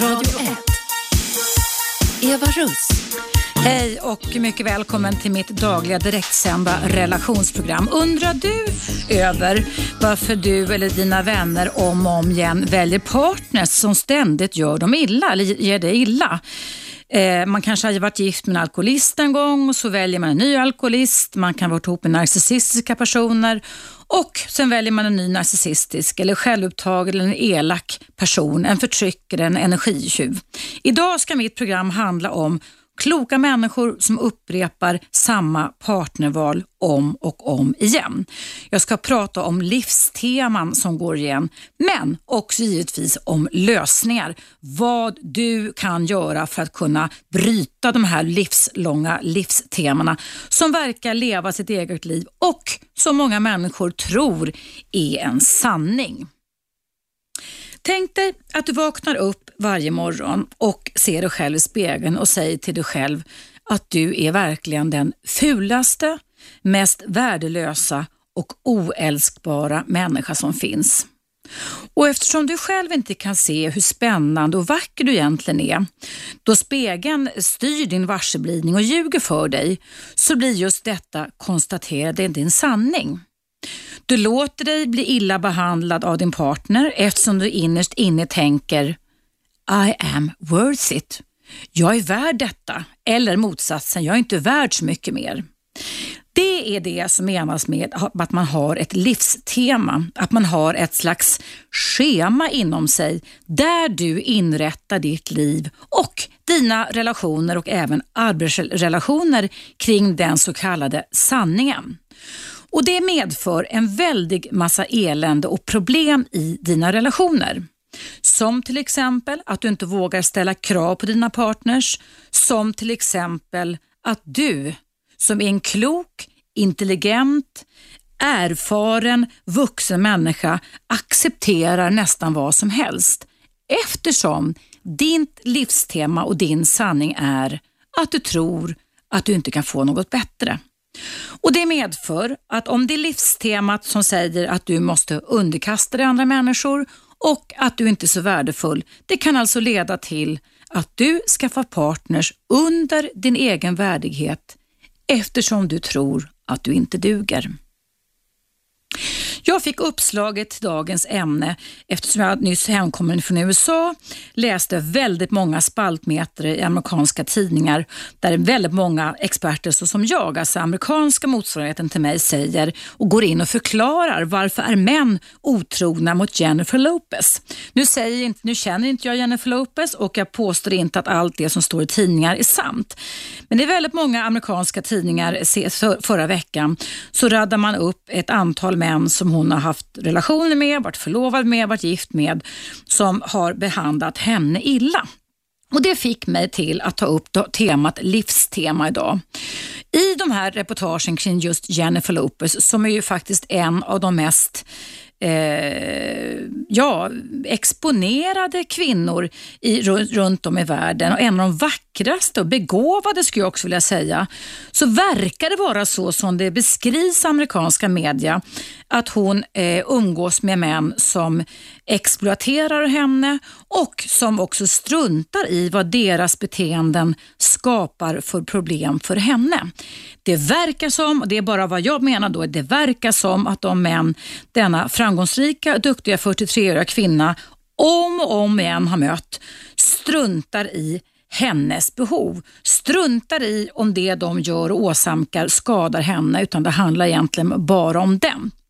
Radio 1. Eva Russ. Hej och mycket välkommen till mitt dagliga direktsända relationsprogram. Undrar du över varför du eller dina vänner om och om igen väljer partners som ständigt gör dem illa eller ger dig illa? Eh, man kanske har varit gift med en alkoholist en gång och så väljer man en ny alkoholist. Man kan vara ihop med narcissistiska personer och sen väljer man en ny narcissistisk eller självupptagen eller en elak person, en förtryckare, en energitjuv. Idag ska mitt program handla om Kloka människor som upprepar samma partnerval om och om igen. Jag ska prata om livsteman som går igen, men också givetvis om lösningar. Vad du kan göra för att kunna bryta de här livslånga livstemana som verkar leva sitt eget liv och som många människor tror är en sanning. Tänk dig att du vaknar upp varje morgon och ser dig själv i spegeln och säger till dig själv att du är verkligen den fulaste, mest värdelösa och oälskbara människa som finns. Och eftersom du själv inte kan se hur spännande och vacker du egentligen är, då spegeln styr din varseblivning och ljuger för dig, så blir just detta konstaterande din sanning. Du låter dig bli illa behandlad av din partner eftersom du innerst inne tänker I am worth it. Jag är värd detta. Eller motsatsen, jag är inte värd så mycket mer. Det är det som menas med att man har ett livstema, att man har ett slags schema inom sig där du inrättar ditt liv och dina relationer och även arbetsrelationer kring den så kallade sanningen. Och Det medför en väldig massa elände och problem i dina relationer. Som till exempel att du inte vågar ställa krav på dina partners. Som till exempel att du som är en klok, intelligent, erfaren, vuxen människa accepterar nästan vad som helst. Eftersom ditt livstema och din sanning är att du tror att du inte kan få något bättre. Och Det medför att om det är livstemat som säger att du måste underkasta dig andra människor och att du inte är så värdefull, det kan alltså leda till att du skaffar partners under din egen värdighet eftersom du tror att du inte duger. Jag fick uppslaget till dagens ämne eftersom jag nyss hemkommen från USA, läste väldigt många spaltmeter i amerikanska tidningar där väldigt många experter såsom jag, alltså amerikanska motsvarigheten till mig, säger och går in och förklarar varför är män otrogna mot Jennifer Lopez. Nu, säger inte, nu känner inte jag Jennifer Lopez och jag påstår inte att allt det som står i tidningar är sant. Men det är väldigt många amerikanska tidningar förra veckan så raddar man upp ett antal män som hon har haft relationer med, varit förlovad med, varit gift med, som har behandlat henne illa. Och Det fick mig till att ta upp temat livstema idag. I de här reportagen kring just Jennifer Lopez, som är ju faktiskt en av de mest eh, ja, exponerade kvinnor i, runt om i världen och en av de vackraste och begåvade skulle jag också vilja säga, så verkar det vara så som det beskrivs i amerikanska media att hon eh, umgås med män som exploaterar henne och som också struntar i vad deras beteenden skapar för problem för henne. Det verkar som, och det är bara vad jag menar då, det verkar som att de män denna framgångsrika, duktiga 43-åriga kvinna om och om igen har mött struntar i hennes behov. Struntar i om det de gör och åsamkar skadar henne utan det handlar egentligen bara om den.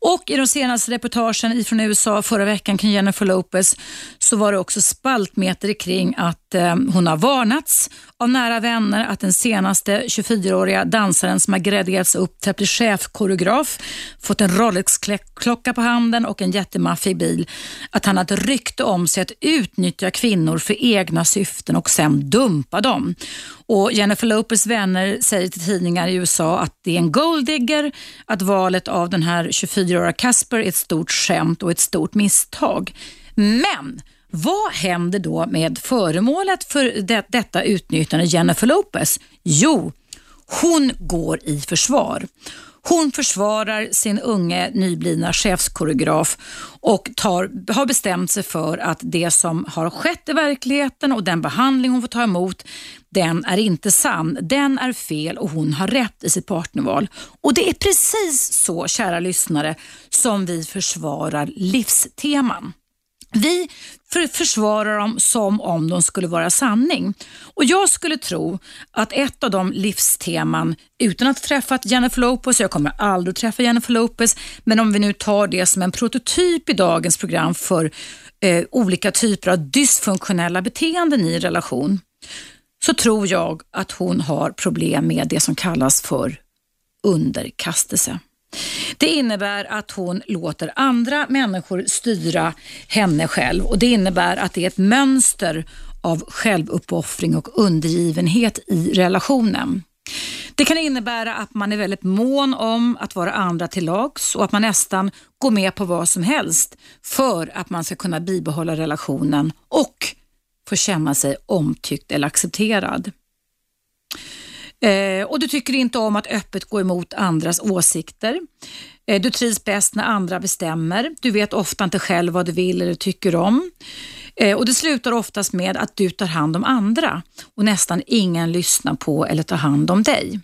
Och i de senaste reportagen från USA förra veckan kring Jennifer Lopez så var det också spaltmeter kring att eh, hon har varnats av nära vänner att den senaste 24-åriga dansaren som har graderats upp till att bli chefkoreograf, fått en Rolex-klocka på handen och en jättemaffig bil, att han har ett rykte om sig att utnyttja kvinnor för egna syften och sen dumpa dem. Och Jennifer Lopez vänner säger till tidningar i USA att det är en golddigger, att valet av den här 24 24-åriga Casper är ett stort skämt och ett stort misstag. Men vad händer då med föremålet för det, detta utnyttjande, Jennifer Lopez? Jo, hon går i försvar. Hon försvarar sin unge nyblivna chefskoreograf och tar, har bestämt sig för att det som har skett i verkligheten och den behandling hon får ta emot, den är inte sann. Den är fel och hon har rätt i sitt partnerval. Och det är precis så, kära lyssnare, som vi försvarar livsteman. Vi för försvarar dem som om de skulle vara sanning. Och Jag skulle tro att ett av de livsteman, utan att träffa Jennifer Lopez, jag kommer aldrig träffa Jennifer Lopez, men om vi nu tar det som en prototyp i dagens program för eh, olika typer av dysfunktionella beteenden i relation, så tror jag att hon har problem med det som kallas för underkastelse. Det innebär att hon låter andra människor styra henne själv och det innebär att det är ett mönster av självuppoffring och undergivenhet i relationen. Det kan innebära att man är väldigt mån om att vara andra till lags och att man nästan går med på vad som helst för att man ska kunna bibehålla relationen och få känna sig omtyckt eller accepterad. Eh, och Du tycker inte om att öppet gå emot andras åsikter. Eh, du trivs bäst när andra bestämmer. Du vet ofta inte själv vad du vill eller tycker om. Eh, och Det slutar oftast med att du tar hand om andra och nästan ingen lyssnar på eller tar hand om dig.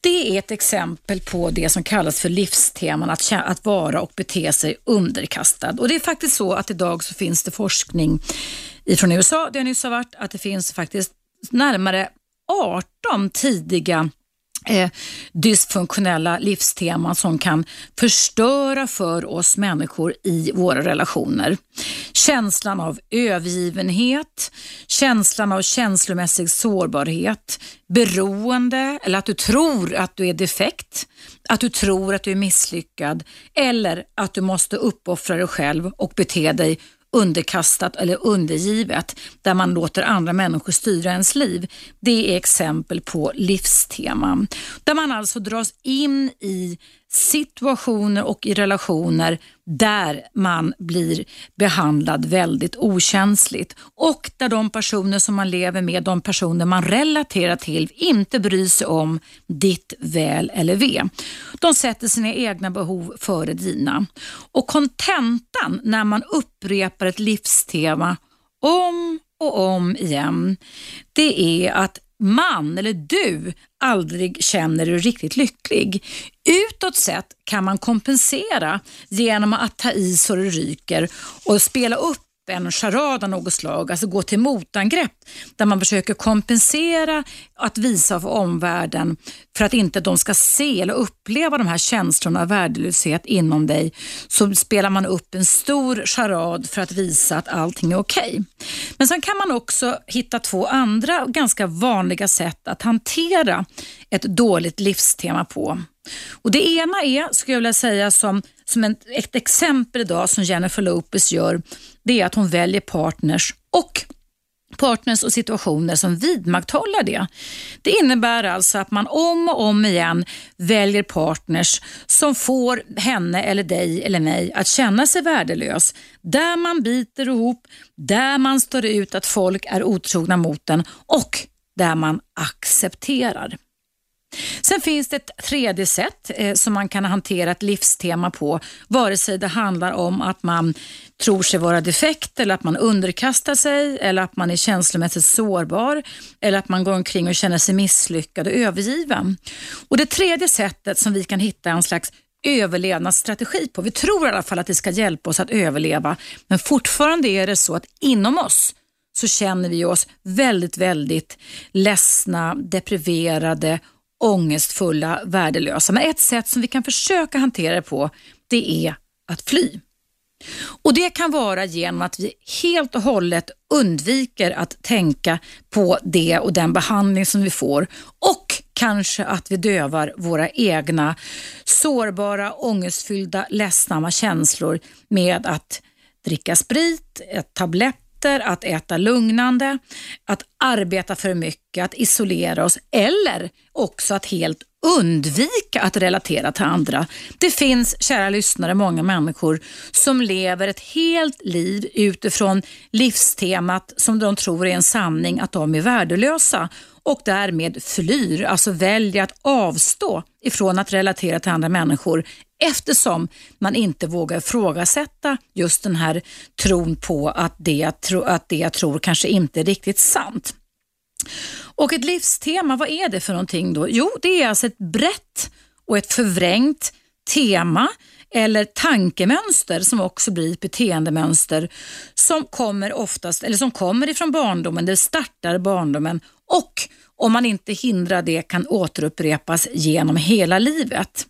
Det är ett exempel på det som kallas för livsteman, att, att vara och bete sig underkastad. Och Det är faktiskt så att idag så finns det forskning ifrån USA, där jag nyss har varit, att det finns faktiskt närmare 18 tidiga eh, dysfunktionella livsteman som kan förstöra för oss människor i våra relationer. Känslan av övergivenhet, känslan av känslomässig sårbarhet, beroende eller att du tror att du är defekt, att du tror att du är misslyckad eller att du måste uppoffra dig själv och bete dig underkastat eller undergivet där man låter andra människor styra ens liv. Det är exempel på livsteman. Där man alltså dras in i situationer och i relationer där man blir behandlad väldigt okänsligt och där de personer som man lever med, de personer man relaterar till inte bryr sig om ditt väl eller ve. De sätter sina egna behov före dina. Och kontentan när man upprepar ett livstema om och om igen, det är att man eller du aldrig känner dig riktigt lycklig. Utåt sett kan man kompensera genom att ta i så det ryker och spela upp en charad av något slag, alltså gå till motangrepp där man försöker kompensera att visa för omvärlden för att inte de ska se eller uppleva de här känslorna av värdelöshet inom dig så spelar man upp en stor charad för att visa att allting är okej. Okay. Men sen kan man också hitta två andra ganska vanliga sätt att hantera ett dåligt livstema på. Och Det ena är, skulle jag vilja säga som, som en, ett exempel idag som Jennifer Lopez gör, det är att hon väljer partners och partners och situationer som vidmakthåller det. Det innebär alltså att man om och om igen väljer partners som får henne eller dig eller mig att känna sig värdelös. Där man biter ihop, där man står ut att folk är otrogna mot den och där man accepterar. Sen finns det ett tredje sätt eh, som man kan hantera ett livstema på, vare sig det handlar om att man tror sig vara defekt eller att man underkastar sig eller att man är känslomässigt sårbar eller att man går omkring och känner sig misslyckad och övergiven. Och Det tredje sättet som vi kan hitta en slags överlevnadsstrategi på. Vi tror i alla fall att det ska hjälpa oss att överleva, men fortfarande är det så att inom oss så känner vi oss väldigt, väldigt ledsna, depriverade ångestfulla, värdelösa. Men ett sätt som vi kan försöka hantera det på, det är att fly. Och Det kan vara genom att vi helt och hållet undviker att tänka på det och den behandling som vi får och kanske att vi dövar våra egna sårbara, ångestfyllda, ledsna känslor med att dricka sprit, tabletter, att äta lugnande, att arbeta för mycket mycket att isolera oss eller också att helt undvika att relatera till andra. Det finns, kära lyssnare, många människor som lever ett helt liv utifrån livstemat som de tror är en sanning att de är värdelösa och därmed flyr, alltså väljer att avstå ifrån att relatera till andra människor eftersom man inte vågar ifrågasätta just den här tron på att det jag, tro, att det jag tror kanske inte är riktigt sant. Och ett livstema, vad är det för någonting då? Jo, det är alltså ett brett och ett förvrängt tema eller tankemönster som också blir ett beteendemönster som kommer oftast, eller som kommer ifrån barndomen, det startar barndomen och om man inte hindrar det kan återupprepas genom hela livet.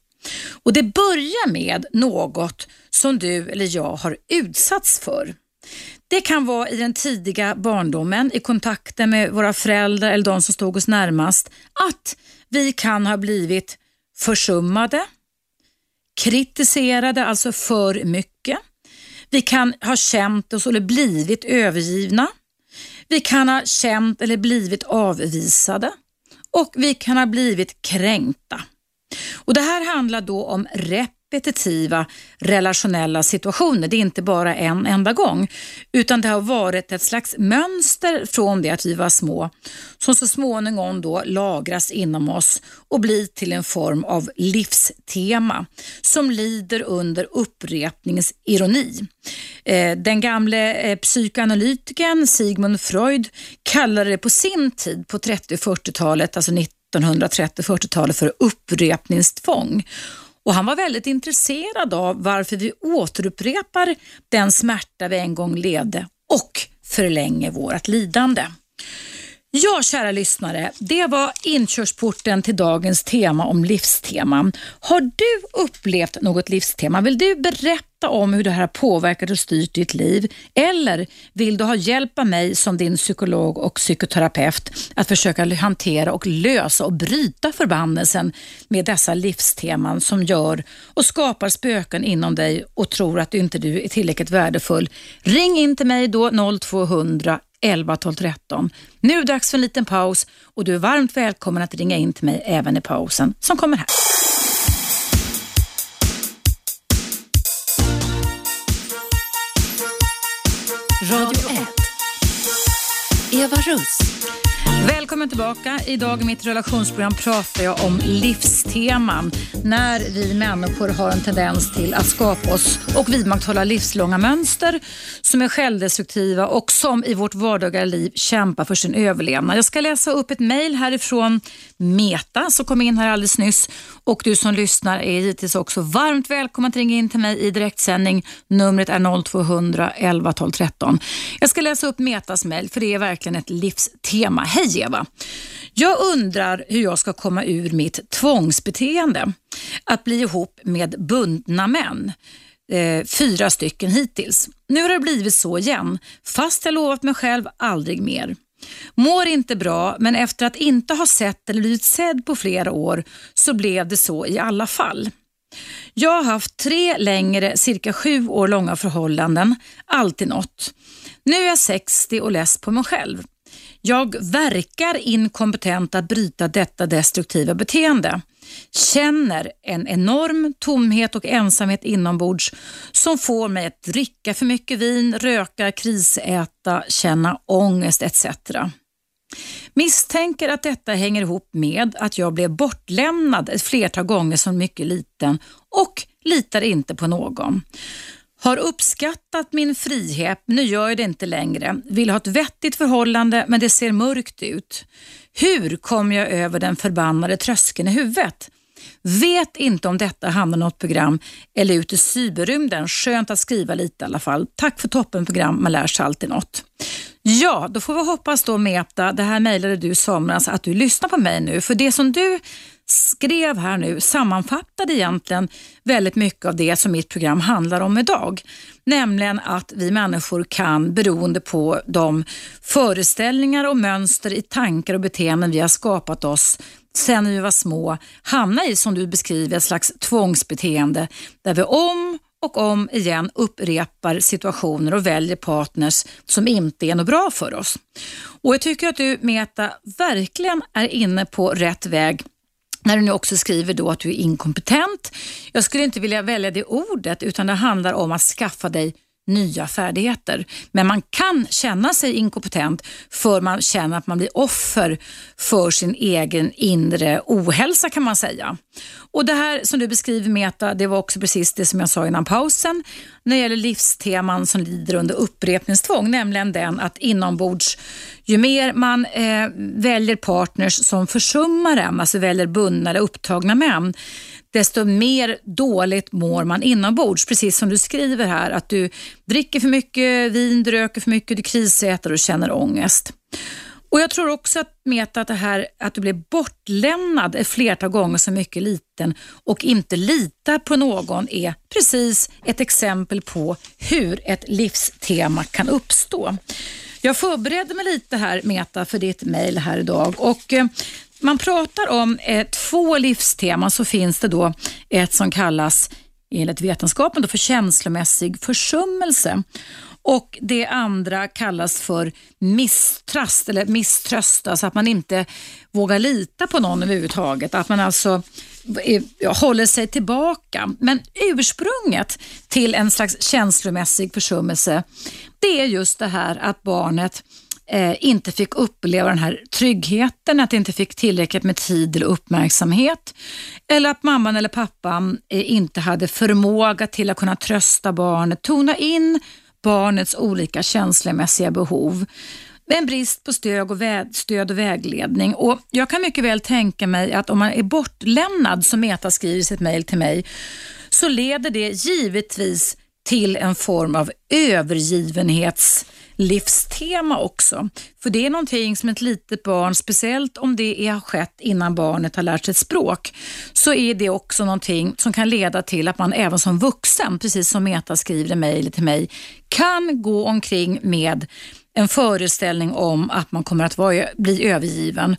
Och Det börjar med något som du eller jag har utsatts för. Det kan vara i den tidiga barndomen, i kontakten med våra föräldrar eller de som stod oss närmast, att vi kan ha blivit försummade, kritiserade, alltså för mycket. Vi kan ha känt oss eller blivit övergivna. Vi kan ha känt eller blivit avvisade och vi kan ha blivit kränkta. Och Det här handlar då om repetitiva relationella situationer. Det är inte bara en enda gång, utan det har varit ett slags mönster från det att vi var små som så småningom då lagras inom oss och blir till en form av livstema som lider under upprepningens ironi. Eh, den gamle eh, psykoanalytikern Sigmund Freud kallade det på sin tid på 30 40-talet, alltså 1930-40-talet för upprepningstvång. Och Han var väldigt intresserad av varför vi återupprepar den smärta vi en gång levde och förlänger vårt lidande. Ja, kära lyssnare, det var inkörsporten till dagens tema om livsteman. Har du upplevt något livstema? Vill du berätta om hur det här har påverkat och styrt ditt liv? Eller vill du ha hjälp av mig som din psykolog och psykoterapeut att försöka hantera och lösa och bryta förbannelsen med dessa livsteman som gör och skapar spöken inom dig och tror att du inte du är tillräckligt värdefull? Ring in till mig då 0200 11 12 13. Nu är det dags för en liten paus och du är varmt välkommen att ringa in till mig även i pausen som kommer här. Radio 1. Eva Russ. Välkommen tillbaka. Idag i mitt relationsprogram pratar jag om livsteman. När vi människor har en tendens till att skapa oss och vidmakthålla livslånga mönster som är självdestruktiva och som i vårt vardagliga liv kämpar för sin överlevnad. Jag ska läsa upp ett mejl härifrån Meta som kom in här alldeles nyss och du som lyssnar är givetvis också varmt välkommen att ringa in till mig i direktsändning. Numret är 0200 11 12 13. Jag ska läsa upp Metas mejl för det är verkligen ett livstema. Hej Eva! Jag undrar hur jag ska komma ur mitt tvångsbeteende att bli ihop med bundna män. Eh, fyra stycken hittills. Nu har det blivit så igen, fast jag lovat mig själv aldrig mer. Mår inte bra, men efter att inte ha sett eller blivit sedd på flera år så blev det så i alla fall. Jag har haft tre längre, cirka sju år långa förhållanden, alltid något. Nu är jag 60 och less på mig själv. Jag verkar inkompetent att bryta detta destruktiva beteende. Känner en enorm tomhet och ensamhet inombords som får mig att dricka för mycket vin, röka, krisäta, känna ångest etc. Misstänker att detta hänger ihop med att jag blev bortlämnad ett flertal gånger som mycket liten och litar inte på någon. Har uppskattat min frihet, nu gör jag det inte längre. Vill ha ett vettigt förhållande men det ser mörkt ut. Hur kommer jag över den förbannade tröskeln i huvudet? Vet inte om detta hamnar något program eller ut i cyberrymden. Skönt att skriva lite i alla fall. Tack för toppenprogram, man lär sig alltid något. Ja, då får vi hoppas då Meta, det här mejlade du i somras, att du lyssnar på mig nu. För det som du skrev här nu sammanfattade egentligen väldigt mycket av det som mitt program handlar om idag. Nämligen att vi människor kan, beroende på de föreställningar och mönster i tankar och beteenden vi har skapat oss sen vi var små, hamna i, som du beskriver, ett slags tvångsbeteende där vi om och om igen upprepar situationer och väljer partners som inte är något bra för oss. Och Jag tycker att du Meta verkligen är inne på rätt väg när du nu också skriver då att du är inkompetent. Jag skulle inte vilja välja det ordet utan det handlar om att skaffa dig nya färdigheter. Men man kan känna sig inkompetent för man känner att man blir offer för sin egen inre ohälsa kan man säga. Och Det här som du beskriver Meta, det var också precis det som jag sa innan pausen när det gäller livsteman som lider under upprepningstvång, nämligen den att inombords, ju mer man eh, väljer partners som försummar en, alltså väljer bundna eller upptagna män, desto mer dåligt mår man inombords. Precis som du skriver här, att du dricker för mycket vin, du röker för mycket, du krisäter och känner ångest. Och Jag tror också att Meta, att det här att du blir bortlämnad ett flertal gånger så mycket liten och inte litar på någon är precis ett exempel på hur ett livstema kan uppstå. Jag förberedde mig lite här Meta för ditt mejl här idag och eh, man pratar om eh, två livsteman så finns det då ett som kallas enligt vetenskapen då för känslomässig försummelse. Och Det andra kallas för misströst eller misströst, alltså att man inte vågar lita på någon överhuvudtaget. Att man alltså eh, håller sig tillbaka. Men ursprunget till en slags känslomässig försummelse, det är just det här att barnet eh, inte fick uppleva den här tryggheten, att det inte fick tillräckligt med tid eller uppmärksamhet. Eller att mamman eller pappan eh, inte hade förmåga till att kunna trösta barnet, tona in barnets olika känslomässiga behov. En brist på stöd och, stöd och vägledning. Och jag kan mycket väl tänka mig att om man är bortlämnad, som Meta skriver i sitt mejl till mig, så leder det givetvis till en form av övergivenhets livstema också. För det är någonting som ett litet barn, speciellt om det har skett innan barnet har lärt sig ett språk, så är det också någonting som kan leda till att man även som vuxen, precis som Meta skriver i mejlet till mig, kan gå omkring med en föreställning om att man kommer att vara, bli övergiven.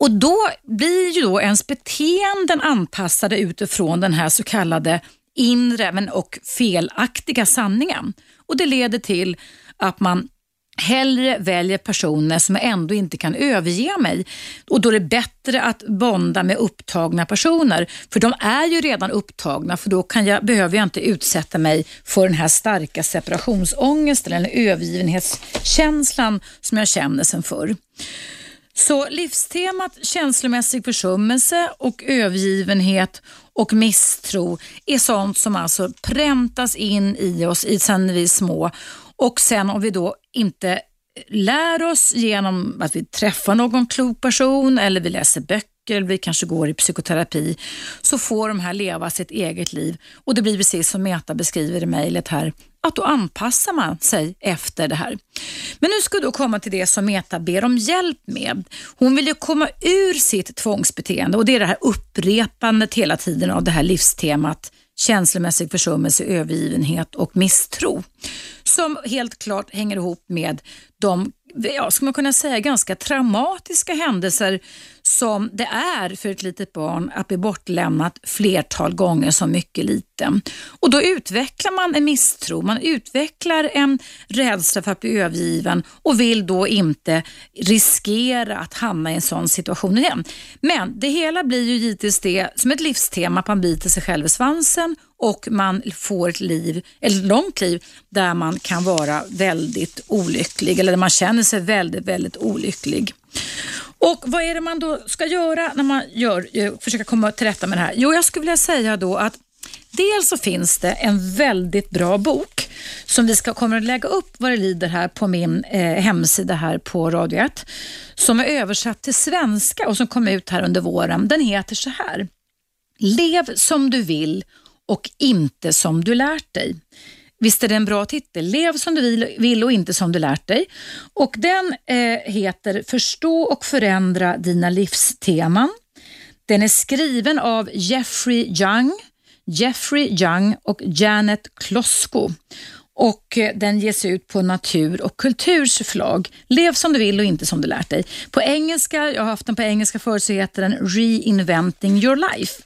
Och Då blir ju då ens beteenden anpassade utifrån den här så kallade inre men och felaktiga sanningen. Och Det leder till att man hellre väljer personer som ändå inte kan överge mig. Och Då är det bättre att bonda med upptagna personer. För de är ju redan upptagna för då kan jag, behöver jag inte utsätta mig för den här starka separationsångesten eller övergivenhetskänslan som jag känner sen förr. Så livstemat känslomässig försummelse och övergivenhet och misstro är sånt som alltså präntas in i oss sen vi är små och sen om vi då inte lär oss genom att vi träffar någon klok person eller vi läser böcker eller vi kanske går i psykoterapi så får de här leva sitt eget liv och det blir precis som Meta beskriver i mejlet här att då anpassar man sig efter det här. Men nu ska vi då komma till det som Meta ber om hjälp med. Hon vill ju komma ur sitt tvångsbeteende och det är det här upprepandet hela tiden av det här livstemat känslomässig försummelse, övergivenhet och misstro. Som helt klart hänger ihop med de, ja, ska man kunna säga, ganska traumatiska händelser som det är för ett litet barn att bli bortlämnat flertal gånger som mycket liten. Och Då utvecklar man en misstro, man utvecklar en rädsla för att bli övergiven och vill då inte riskera att hamna i en sån situation igen. Men det hela blir ju givetvis det som ett livstema, att man biter sig själv i svansen och man får ett liv, ett långt liv där man kan vara väldigt olycklig eller där man känner sig väldigt, väldigt olycklig. Och Vad är det man då ska göra när man gör, eh, försöker komma till rätta med det här? Jo, jag skulle vilja säga då att Dels så finns det en väldigt bra bok som vi ska, kommer att lägga upp vad det lider här på min eh, hemsida här på Radio 1 som är översatt till svenska och som kom ut här under våren. Den heter så här. Lev som du vill och inte som du lärt dig. Visst är det en bra titel? Lev som du vill och inte som du lärt dig. Och Den eh, heter Förstå och förändra dina livsteman. Den är skriven av Jeffrey Young, Jeffrey Young och Janet Klosko och eh, den ges ut på Natur och Kulturs förlag. Lev som du vill och inte som du lärt dig. På engelska, jag har haft den på engelska förut, så heter den Reinventing your life.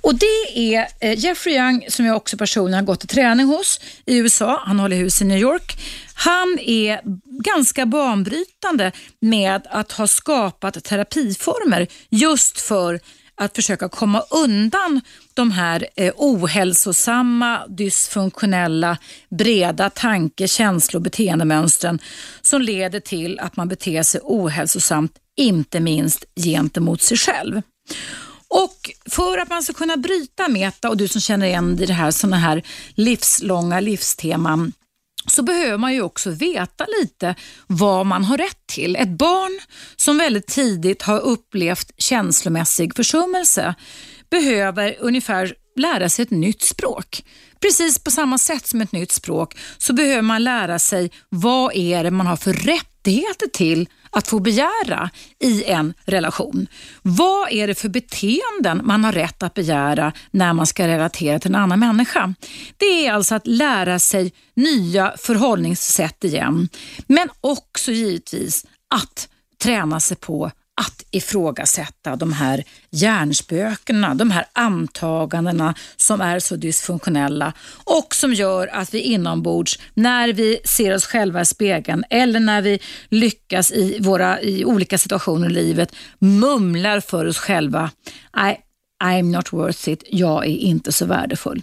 Och Det är eh, Jeffrey Young, som jag också personligen har gått i träning hos i USA. Han håller hus i New York. Han är ganska banbrytande med att ha skapat terapiformer just för att försöka komma undan de här eh, ohälsosamma, dysfunktionella, breda tanke-, känslo och beteendemönstren som leder till att man beter sig ohälsosamt, inte minst gentemot sig själv. Och för att man ska kunna bryta meta och du som känner igen det här sådana här livslånga livsteman så behöver man ju också veta lite vad man har rätt till. Ett barn som väldigt tidigt har upplevt känslomässig försummelse behöver ungefär lära sig ett nytt språk. Precis på samma sätt som ett nytt språk så behöver man lära sig vad är det man har för rättigheter till att få begära i en relation. Vad är det för beteenden man har rätt att begära när man ska relatera till en annan människa? Det är alltså att lära sig nya förhållningssätt igen, men också givetvis att träna sig på att ifrågasätta de här hjärnspökena, de här antagandena som är så dysfunktionella och som gör att vi inombords, när vi ser oss själva i spegeln eller när vi lyckas i, våra, i olika situationer i livet, mumlar för oss själva. I, I'm not worth it, jag är inte så värdefull.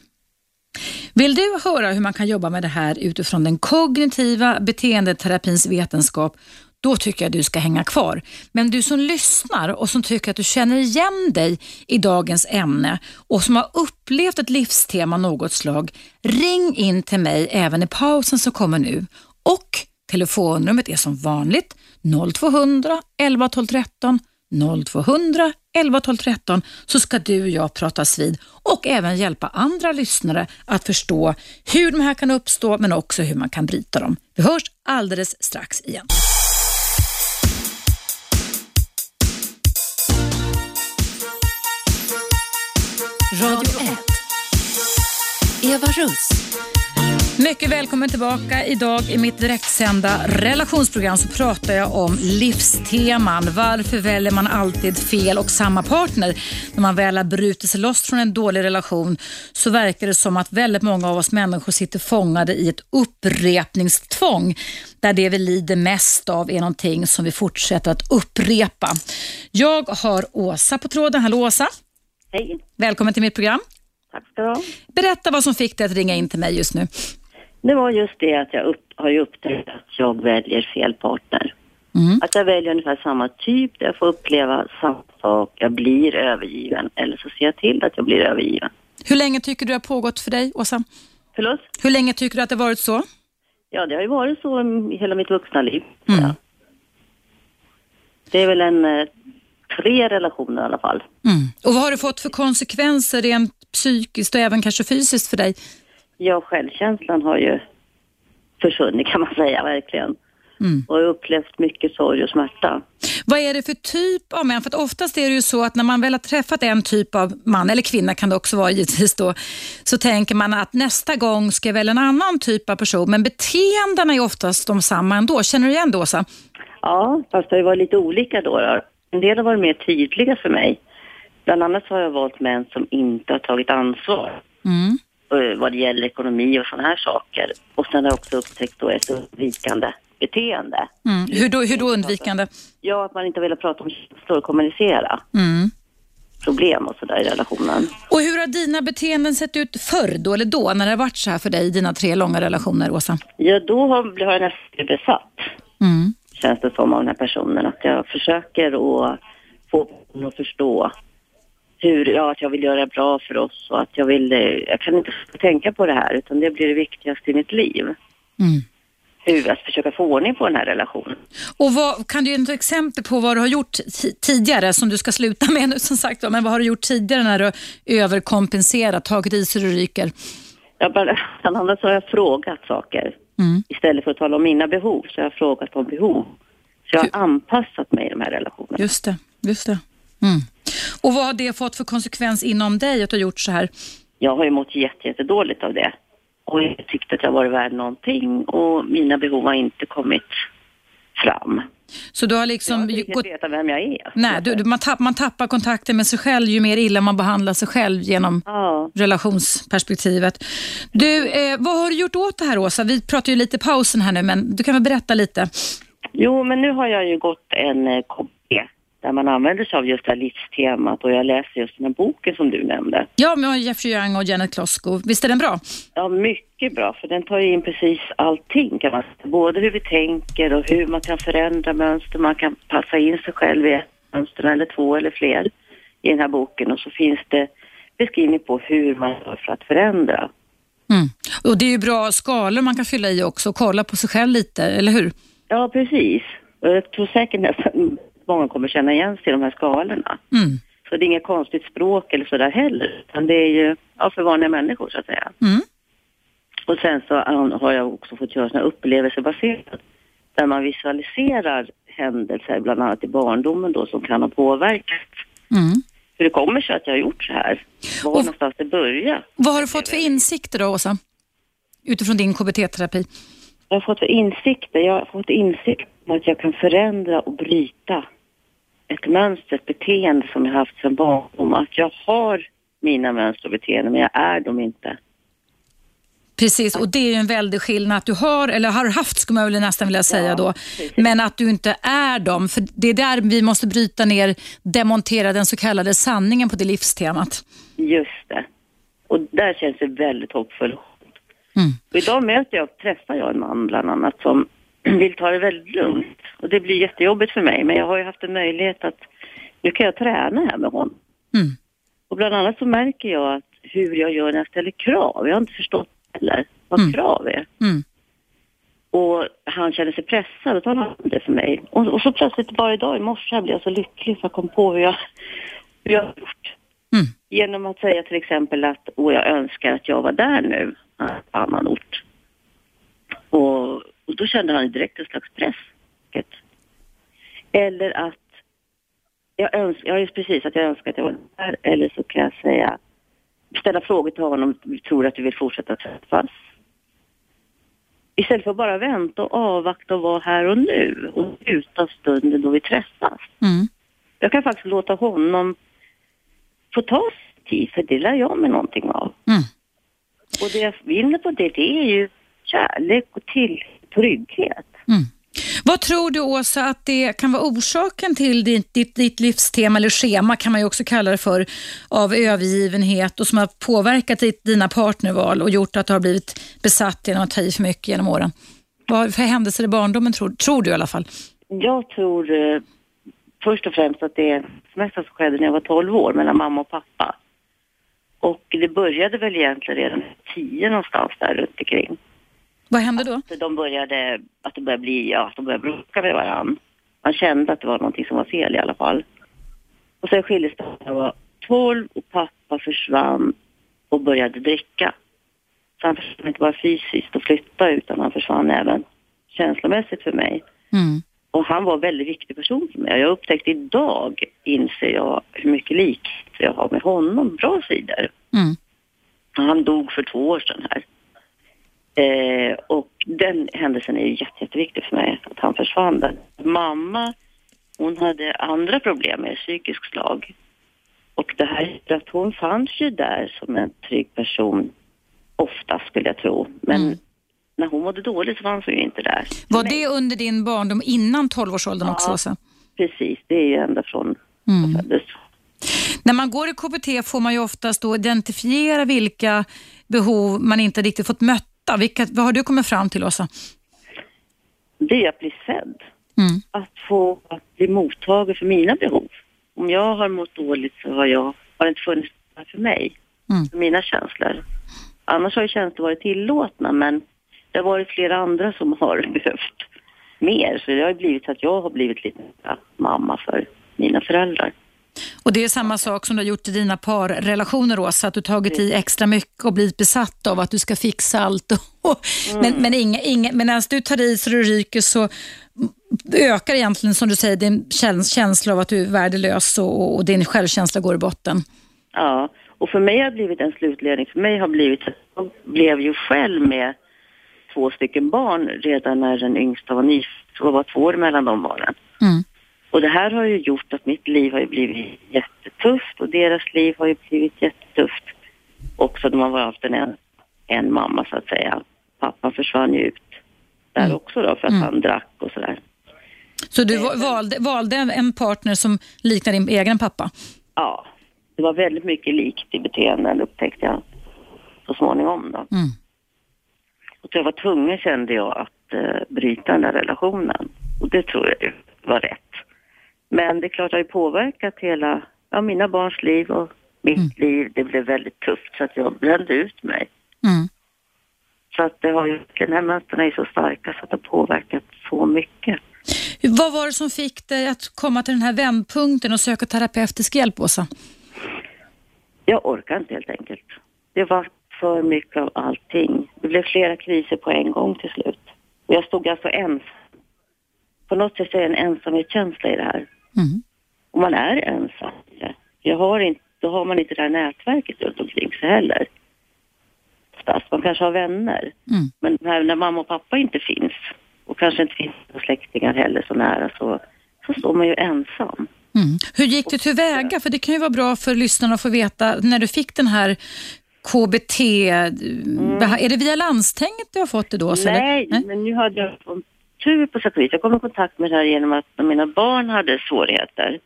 Vill du höra hur man kan jobba med det här utifrån den kognitiva beteendeterapins vetenskap då tycker jag du ska hänga kvar. Men du som lyssnar och som tycker att du känner igen dig i dagens ämne och som har upplevt ett livstema något slag, ring in till mig även i pausen som kommer nu. Och telefonnumret är som vanligt 0200 11 12 13 0200 11 12 13 så ska du och jag pratas vid och även hjälpa andra lyssnare att förstå hur de här kan uppstå men också hur man kan bryta dem. Vi hörs alldeles strax igen. Radio 1. Eva Russ. Mycket välkommen tillbaka. Idag i mitt direktsända relationsprogram så pratar jag om livsteman. Varför väljer man alltid fel och samma partner? När man väl har brutit sig loss från en dålig relation så verkar det som att väldigt många av oss människor sitter fångade i ett upprepningstvång där det vi lider mest av är någonting som vi fortsätter att upprepa. Jag har Åsa på tråden. Hallå Åsa! Hej. Välkommen till mitt program. Tack ska du ha. Berätta vad som fick dig att ringa in till mig just nu. Det var just det att jag upp, har upptäckt att jag väljer fel partner. Mm. Att jag väljer ungefär samma typ, där jag får uppleva samma sak, jag blir övergiven eller så ser jag till att jag blir övergiven. Hur länge tycker du det har pågått för dig, Åsa? Förlåt? Hur länge tycker du att det har varit så? Ja, det har ju varit så i hela mitt vuxna liv. Mm. Ja. Det är väl en eh, tre relationer i alla fall. Mm. Och Vad har det fått för konsekvenser rent psykiskt och även kanske fysiskt för dig? Ja, självkänslan har ju försvunnit kan man säga verkligen. Mm. Och upplevt mycket sorg och smärta. Vad är det för typ av män? För att oftast är det ju så att när man väl har träffat en typ av man, eller kvinna kan det också vara givetvis då, så tänker man att nästa gång ska välja en annan typ av person. Men beteendena är oftast de samma ändå. Känner du igen det Åsa? Ja, fast det har ju varit lite olika då. då. En del har varit mer tydliga för mig. Bland annat har jag valt män som inte har tagit ansvar Mm. eh, vad det gäller ekonomi och sådana här saker. Och sen har jag också upptäckt då ett undvikande beteende. Mm. Hur, då, hur då undvikande? Ja, att man inte vill prata om känslor och kommunicera Mm. problem och sådär i relationen. Och hur har dina beteenden sett ut förr då, eller då, när det har varit så här för dig i dina tre långa relationer, Åsa? Ja, då har, har jag nästan besatt, Mm. Känns det som, av den här personen. Att jag försöker att få honom att förstå hur, ja, att jag vill göra bra för oss och att jag vill, eh, jag kan inte tänka på det här utan det blir det viktigaste i mitt liv. Mm. Hur, att försöka få ordning på den här relationen. Och vad, kan du ge ett exempel på vad du har gjort ti- tidigare som du ska sluta med nu som sagt men vad har du gjort tidigare när du överkompenserat, tagit i så du ryker? Ja, bland annat så har jag frågat saker. Mm. Istället för att tala om mina behov så har jag frågat om behov. Så jag har anpassat mig i de här relationerna. Just det, just det. Mm. Och vad har det fått för konsekvens inom dig att du har gjort så här? Jag har ju mått jätte, jättedåligt av det. och jag tyckte att jag var värd någonting och mina behov har inte kommit fram. Så du har Jag liksom har inte gått... veta vem jag är. Nej, du, du, man, tapp, man tappar kontakten med sig själv ju mer illa man behandlar sig själv genom Ja, relationsperspektivet. Du, eh, vad har du gjort åt det här Åsa? Vi pratar ju lite pausen här nu, men du kan väl berätta lite? Jo, men nu har jag ju gått en eh, KBT där man använder sig av just det här livstemat och jag läser just den här boken som du nämnde. Ja, med Jeffrey Young och Janet Klosko. Visst är den bra? Ja, mycket bra, för den tar ju in precis allting kan man säga. Både hur vi tänker och hur man kan förändra mönster, man kan passa in sig själv i ett mönster eller två eller fler i den här boken och så finns det beskrivning på hur man gör för att förändra. Mm. Och Det är ju bra skalor man kan fylla i också och kolla på sig själv lite, eller hur? Ja, precis. Jag tror säkert nästan många kommer känna igen sig i de här skalorna. Mm. Så det är inget konstigt språk eller sådär heller, utan det är ju ja, för vanliga människor så att säga. Mm. Och sen så har jag också fått göra såna upplevelsebaserat där man visualiserar händelser, bland annat i barndomen då, som kan ha påverkat. Mm. Hur det kommer sig att jag har gjort så här. Var Och- någonstans det började. Vad har du fått för insikter då, Åsa? Utifrån din KBT-terapi? Jag har fått för insikter. Jag har fått insikt om att jag kan förändra och bryta ett mönster, ett beteende som jag haft sedan barndom. Att jag har mina mönster och beteenden, men jag är dem inte. Precis, och det är ju en väldig skillnad att du har, eller har haft skulle man väl nästan vilja säga Ja, då, precis. men att du inte är dem. För det är där vi måste bryta ner, demontera den så kallade sanningen på det livstemat. Just det. Och där känns det väldigt hoppfullt. Mm. Och idag möter jag, träffar jag en man bland annat som vill ta det väldigt lugnt. Och det blir jättejobbigt för mig, men jag har ju haft en möjlighet att nu kan jag träna här med honom. Mm. Och bland annat så märker jag att hur jag gör när jag ställer krav. Jag har inte förstått heller vad Mm. krav är. Mm. Och han känner sig pressad och talar om det för mig. Och, och så plötsligt bara idag i morse blev jag så lycklig för jag kom på hur jag, hur jag har gjort. Mm. Genom att säga till exempel att åh, jag önskar att jag var där nu, på annan ort. Och, och då kände han direkt en slags press. Eller att jag önskar, ja just precis, att jag önskar att jag var där. Eller så kan jag säga, ställa frågor till honom, tror att du vill fortsätta träffas? Istället för att bara vänta och avvakta och vara här och nu och njuta stunden då vi träffas. Mm. Jag kan faktiskt låta honom få ta tid, för det lär jag mig någonting av. Mm. Och det jag vinner på det, det är ju kärlek och till trygghet. Mm. Vad tror du Åsa att det kan vara orsaken till ditt, ditt, ditt livstema eller schema kan man ju också kalla det för av övergivenhet och som har påverkat ditt, dina partnerval och gjort att du har blivit besatt genom att ta i för mycket genom åren? Vad för händelser i barndomen tror, tror du i alla fall? Jag tror eh, först och främst att det mesta som skedde när jag var 12 år mellan mamma och pappa. Och det började väl egentligen redan tio någonstans där runt omkring. Vad hände då? Så de började, att det började bli, ja, att de började bråka med varandra. Man kände att det var någonting som var fel i alla fall. Och sen skildes det när jag var 12 och pappa försvann och började dricka. Så han försvann inte bara fysiskt och flytta utan han försvann även känslomässigt för mig. Mm. Och han var en väldigt viktig person för mig. Jag har upptäckt idag, inser jag, hur mycket likheter jag har med honom. Bra sidor. Mm. Han dog för två år sedan här. Eh, och den händelsen är ju jätte, jätteviktig för mig, att han försvann där. Mamma, hon hade andra problem med psykisk slag. Och det här att hon fanns ju där som en trygg person, ofta skulle jag tro. Men Mm. när hon mådde dåligt så fanns hon ju inte där. Var Nej, det under din barndom innan 12-årsåldern också Ja. Åsa? Precis, det är ju ända från Mm. jag föddes. När man går i KBT får man ju oftast då identifiera vilka behov man inte riktigt fått mötta. Vilka, vad har du kommit fram till Åsa? Det är att bli sedd. Mm. att få att bli mottagen för mina behov. Om jag har mått dåligt så har, jag, har det inte funnits plats för mig, Mm. för mina känslor. Annars har ju känslor varit tillåtna men det har varit flera andra som har behövt mer. Så det har blivit så att jag har blivit lite mamma för mina föräldrar. Och Det är samma sak som du har gjort i dina parrelationer Åsa, att du tagit i extra mycket och blivit besatt av att du ska fixa allt. Och, Men, men, inga, inga, men när du tar i så det ryker så ökar egentligen som du säger din käns- känsla av att du är värdelös och, och din självkänsla går i botten. Ja, Och för mig har det blivit en slutledning. För mig har blivit jag blev ju själv med två stycken barn redan när den yngsta var nyfödd. Det var två år mellan de barnen. Mm. Och det här har ju gjort att mitt liv har blivit jättetufft och deras liv har ju blivit jättetufft. Också de har haft en, en mamma så att säga. Pappan försvann ju ut där Mm. också då för att Mm. han drack och sådär. Så du va- valde, valde en partner som liknar din egen pappa? Ja, det var väldigt mycket likt i beteenden upptäckte jag så småningom då. Mm. Och jag var tvungen kände jag att eh, bryta den där relationen. Och det tror jag var rätt. Men det är klart det har ju påverkat hela, ja mina barns liv och mitt Mm. liv. Det blev väldigt tufft så att jag brände ut mig. Mm. Så att det har ju, de här mönstren är så starka så att det har påverkat så mycket. Vad var det som fick dig att komma till den här vändpunkten och söka terapeutisk hjälp, Åsa? Jag orkar inte helt enkelt. Det var för mycket av allting. Det blev flera kriser på en gång till slut. Och jag stod alltså ensam. På något sätt är det en ensamhetskänsla i det här. Mm. Och man är ensam. Jag har inte, då har man inte det här nätverket runt omkring sig heller. Oftast. Man kanske har vänner. Mm. Men när, när mamma och pappa inte finns och kanske inte finns släktingar heller så nära så, så står man ju ensam. Mm. Hur gick du tillväga? För det kan ju vara bra för lyssnarna att få veta när du fick den här KBT, beha- är det via landstinget du har fått det då? Eller? Mm. Nej, men nu hade jag tur på sätt och vis. Jag kom i kontakt med det här genom att när mina barn hade svårigheter,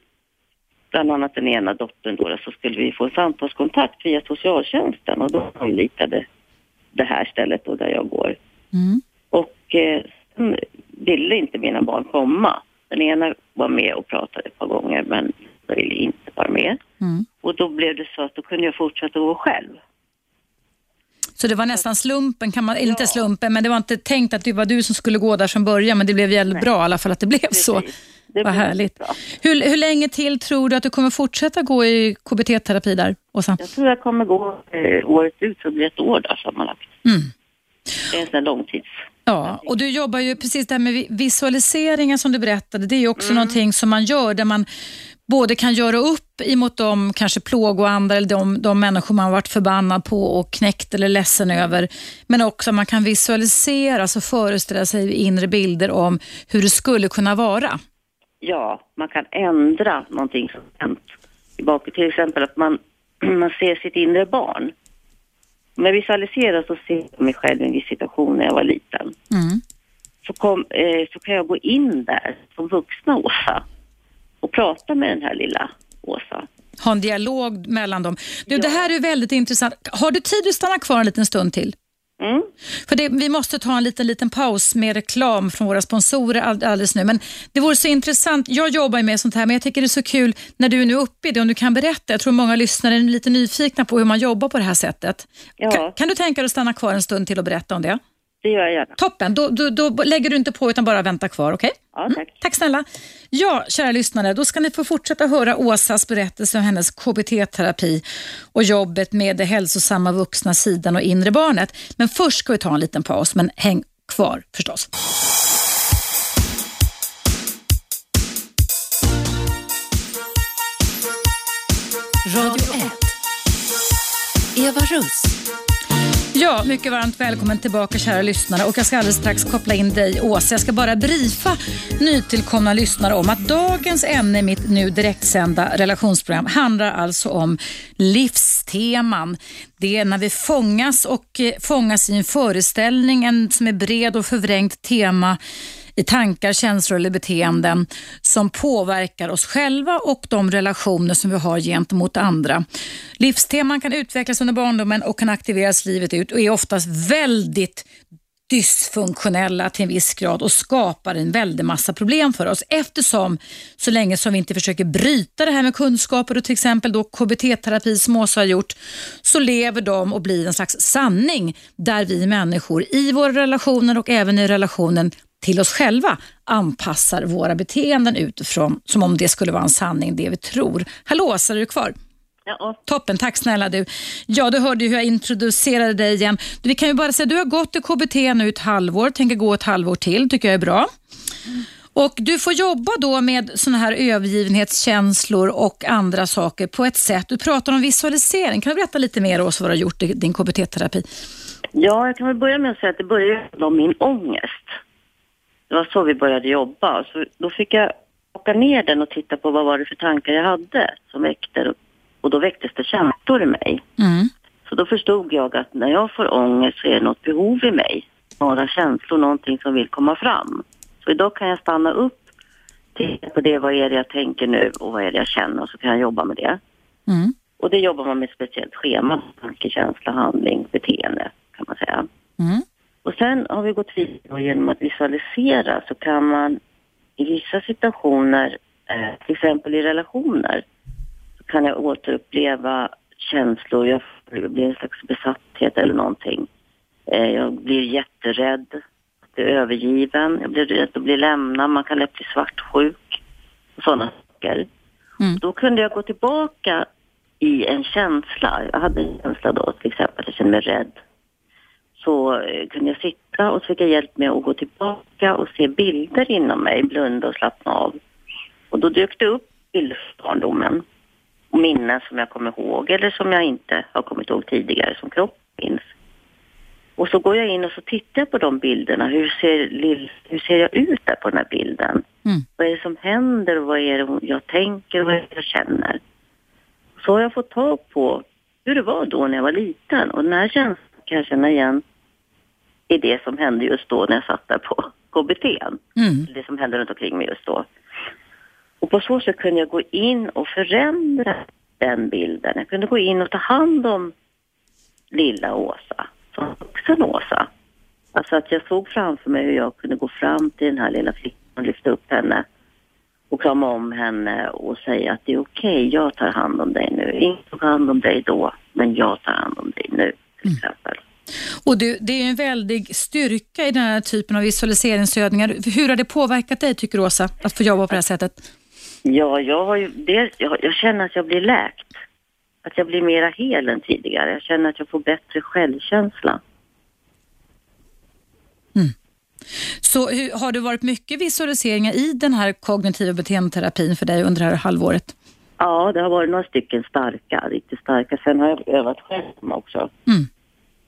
bland annat den ena dottern då, så skulle vi få en samtalskontakt via socialtjänsten och då anlitade det här stället då där jag går. Mm. Och eh, sen ville inte mina barn komma. Den ena var med och pratade ett par gånger men jag ville inte vara med. Mm. Och då blev det så att då kunde jag fortsätta gå själv. Så det var nästan slumpen, kan man, eller inte slumpen, men det var inte tänkt att det var du som skulle gå där från början, men det blev jävligt bra i alla fall att det blev så. Precis. Det Vad härligt. Hur, hur länge till tror du att du kommer fortsätta gå i KBT-terapi där, Åsa? Jag tror jag kommer gå eh, året ut så det blir ett år där sammanlagt. Mm. Det är en sån här långtids... Ja, och du jobbar ju precis det här med vi- visualiseringar som du berättade. Det är ju också någonting som man gör där man både kan göra upp emot de kanske plågoandar eller de, de människor man varit förbannad på och knäckt eller ledsen över. Men också man kan visualisera, alltså föreställa sig inre bilder om hur det skulle kunna vara. Ja, man kan ändra någonting som hänt. Tillbaka till exempel att man, man ser sitt inre barn. Om jag visualiserar så ser jag mig själv i en viss situation när jag var liten. Mm. Så, kom, eh, så kan jag gå in där som vuxna Åsa och prata med den här lilla Åsa. Ha en dialog mellan dem. Du, Ja. Det här är väldigt intressant. Har du tid att stanna kvar en liten stund till? Mm. För det, vi måste ta en liten, liten paus med reklam från våra sponsorer all, alldeles nu. Men det vore så intressant. Jag jobbar med sånt här, men jag tycker det är så kul när du är nu uppe i det, om du kan berätta. Jag tror många lyssnare är lite nyfikna på hur man jobbar på det här sättet. Ja. Kan, kan du tänka dig att stanna kvar en stund till och berätta om det? Det gör jag gärna. Toppen, då, då, då lägger du inte på utan bara vänta kvar, okej? Ja, tack. Tack snälla. Ja, kära lyssnare, då ska ni få fortsätta höra Åsas berättelse om hennes KBT-terapi och jobbet med det hälsosamma vuxna sidan och inre barnet. Men först ska vi ta en liten paus, men häng kvar förstås. Radio 1. Eva Russ. Ja, mycket varmt välkommen tillbaka kära lyssnare och jag ska alldeles strax koppla in dig Åsa. Jag ska bara briefa nytillkomna lyssnare om att dagens ämne i mitt nu direktsända relationsprogram handlar alltså om livsteman. Det är när vi fångas och eh, fångas i en föreställning, en som är bred och förvrängt tema i tankar, känslor eller beteenden som påverkar oss själva och de relationer som vi har gentemot andra. Livsteman kan utvecklas under barndomen och kan aktiveras livet ut och är oftast väldigt dysfunktionella till en viss grad och skapar en väldig massa problem för oss eftersom så länge som vi inte försöker bryta det här med kunskaper och till exempel då KBT-terapi som Åsa har gjort så lever de och blir en slags sanning där vi människor i våra relationer och även i relationen till oss själva anpassar våra beteenden utifrån som om det skulle vara en sanning, det vi tror. Hallå Åsa, är du kvar? Ja, Toppen, tack snälla du. Ja, du hörde ju hur jag introducerade dig igen. Vi kan ju bara säga du har gått i KBT nu ett halvår, tänker gå ett halvår till, tycker jag är bra. Och Du får jobba då med såna här övergivenhetskänslor och andra saker på ett sätt. Du pratar om visualisering. Kan du berätta lite mer Åsa vad du har gjort i din KBT-terapi? Ja, jag kan väl börja med att säga att det började med min ångest. Det var så vi började jobba. Så då fick jag åka ner den och titta på vad var det för tankar jag hade som väckte. Och då väcktes det känslor i mig. Mm. Så då förstod jag att när jag får ångest så är det något behov i mig. Några känslor, någonting som vill komma fram. Så idag kan jag stanna upp, titta på det, vad är det jag tänker nu och vad är det jag känner och så kan jag jobba med det. Mm. Och det jobbar man med ett speciellt schema, tanke, känsla, handling, beteende kan man säga. Mm. Och sen har vi gått vidare genom att visualisera så kan man i vissa situationer, eh, till exempel i relationer, så kan jag återuppleva känslor, jag blir en slags besatthet eller någonting. Eh, jag blir jätterädd, blir övergiven, jag blir rädd att bli lämnad, man kan lätt bli svartsjuk och sådana saker. Mm. Då kunde jag gå tillbaka i en känsla. Jag hade en känsla då till exempel att jag kände mig rädd. Så eh, kunde jag sitta och så fick jag hjälp med att gå tillbaka och se bilder inom mig, blunda och slappna av. Och då dök det upp bilder från barndomen. Och minnen som jag kommer ihåg eller som jag inte har kommit ihåg tidigare som kroppen minns. Och så går jag in och så tittar jag på de bilderna. Hur ser, hur ser jag ut där på den här bilden? Mm. Vad är det som händer och vad är det jag tänker vad är det jag känner? Så har jag fått tag på hur det var då när jag var liten och den här känslan kan jag känna igen i det som hände just då när jag satt där på KBT. Mm. Det som hände runt omkring mig just då. Och på så sätt kunde jag gå in och förändra den bilden. Jag kunde gå in och ta hand om lilla Åsa, som vuxen Åsa. Alltså att jag såg framför mig hur jag kunde gå fram till den här lilla flickan och lyfta upp henne och krama om henne och säga att det är okej, jag tar hand om dig nu. Ingen tog hand om dig då, men jag tar hand om dig nu, till exempel. Och du, det är en väldig styrka i den här typen av visualiseringsövningar. Hur har det påverkat dig tycker Åsa, att få jobba på det här sättet? Ja, jag har ju dels, jag, jag känner att jag blir läkt. Att jag blir mera hel än tidigare. Jag känner att jag får bättre självkänsla. Så hur, har det varit mycket visualiseringar i den här kognitiva beteendeterapin för dig under det här halvåret? Ja, det har varit några stycken starka, riktigt starka. Sen har jag övat själv också. Mm.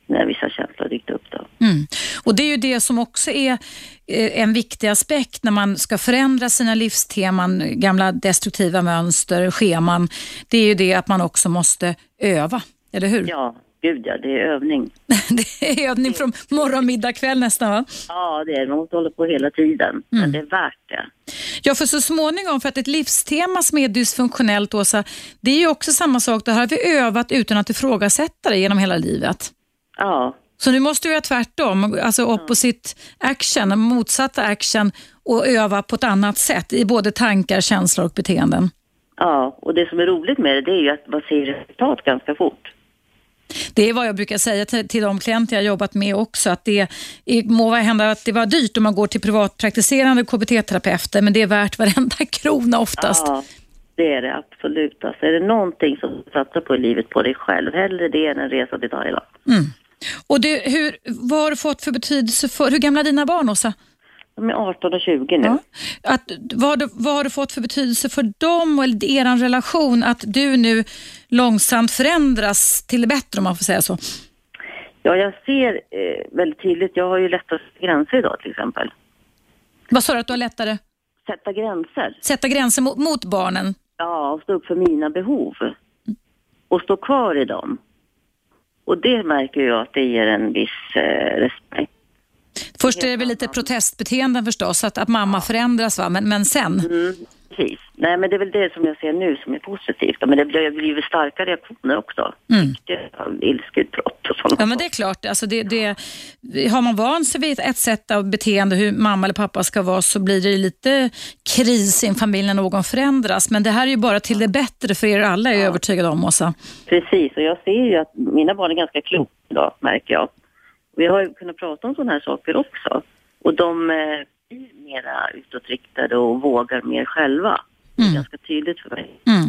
När vissa känslor dykt upp då. Mm. Och Det är ju det som också är eh, en viktig aspekt när man ska förändra sina livsteman, gamla destruktiva mönster, scheman. Det är ju det att man också måste öva, eller hur? Ja, gud ja, det är övning. det är övning från morgon, middag, kväll nästan va? Ja, det är det. Man måste hålla på hela tiden. Men det är värt det. Ja, för så småningom, för att ett livstema som är dysfunktionellt, Åsa, det är ju också samma sak. Det här har vi övat utan att ifrågasätta det genom hela livet. Ja, Så nu måste vi göra tvärtom, alltså opposite action, motsatta action och öva på ett annat sätt i både tankar, känslor och beteenden. ja. Och det som är roligt med det, det är ju att man ser resultat ganska fort. Det är vad jag brukar säga till, till de klienter jag jobbat med också, att det är- må hända att det var dyrt om man går till privatpraktiserande KBT-terapeuter, men det är värt varenda krona oftast. Ja, det är det absolut. Alltså, är det någonting som du satsar på i livet på dig själv, hellre det än en resa till Thailand. Och det, hur, vad har du fått för betydelse för, hur gamla är dina barn Åsa? De är 18 och 20 nu. Ja. Att, vad, har du, vad har du fått för betydelse för dem och er relation att du nu långsamt förändras till det bättre om man får säga så? Ja, jag ser eh, väldigt tydligt. Jag har ju lätt att gränser idag till exempel. Vad sa du att du har lättare? Sätta gränser. Sätta gränser mot, mot barnen? Ja, och stå upp för mina behov. Och stå kvar i dem. Och det märker jag att det ger en viss eh, respekt. Först är det väl lite protestbeteenden förstås, att, att mamma förändras va? Men, men sen? Mm, precis. Nej, men det är väl det som jag ser nu som är positivt. Men det blir ju blivit starka reaktioner också. Mm. Ilskeutbrott och sånt. Ja men det är klart, alltså det, det, har man vant sig vid ett sätt av beteende hur mamma eller pappa ska vara så blir det lite kris i en familj när någon förändras. Men det här är ju bara till det bättre för er alla är jag övertygad om Åsa. Precis, och jag ser ju att mina barn är ganska kloka idag, märker jag. Vi har ju kunnat prata om sådana här saker också. Och de eh, mera utåtriktade och vågar mer själva. Det är Mm. ganska tydligt för mig. Mm.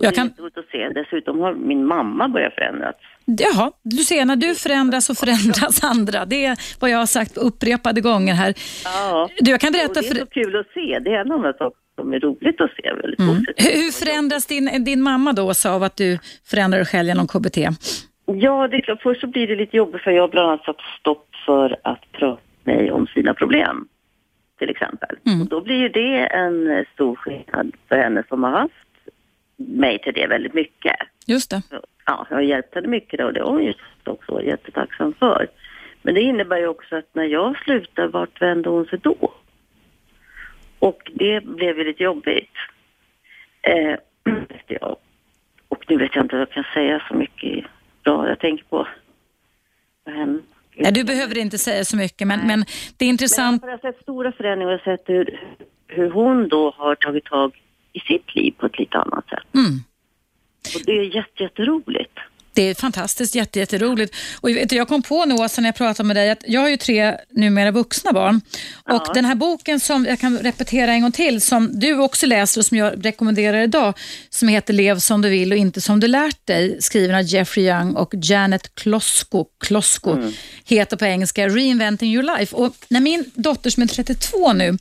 Jag kan... Det är roligt att se. Dessutom har min mamma börjat förändras. Jaha, du ser när du förändras så förändras andra. Det är vad jag har sagt upprepade gånger här. Ja, du, jag kan berätta och det är så kul att se. Det är en av de saker som är roligt att se. Väldigt Mm. Hur förändras din, din mamma då Åsa, av att du förändrar dig själv genom KBT? Ja, det är klart. Först så blir det lite jobbigt för jag har bland annat satt stopp för att prata med mig om sina problem. Till exempel. Mm. Och då blir ju det en stor skillnad för henne som har haft mig till det väldigt mycket. Just det. Ja, jag har hjälpt henne mycket och det har hon ju också jättetacksam för. Men det innebär ju också att när jag slutar, vart vänder hon sig då? Och det blev ju lite jobbigt. Eh. Och nu vet jag inte vad jag kan säga så mycket bra. Jag tänker på vad. Nej, du behöver inte säga så mycket, men, men det är Men intressant. jag har sett stora förändringar och sett hur, hur hon då har tagit tag i sitt liv på ett lite annat sätt. Mm. Och det är jätte, jätteroligt. Det är fantastiskt, jätte, jätteroligt. Och jag kom på nu Åsa när jag pratade med dig att jag har ju tre numera vuxna barn. Och Ja. den här boken som jag kan repetera en gång till som du också läser och som jag rekommenderar idag som heter Lev som du vill och inte som du lärt dig skriven av Jeffrey Young och Janet Klosko, Klosko heter på engelska Reinventing your life. Och när min dotter som är 32 nu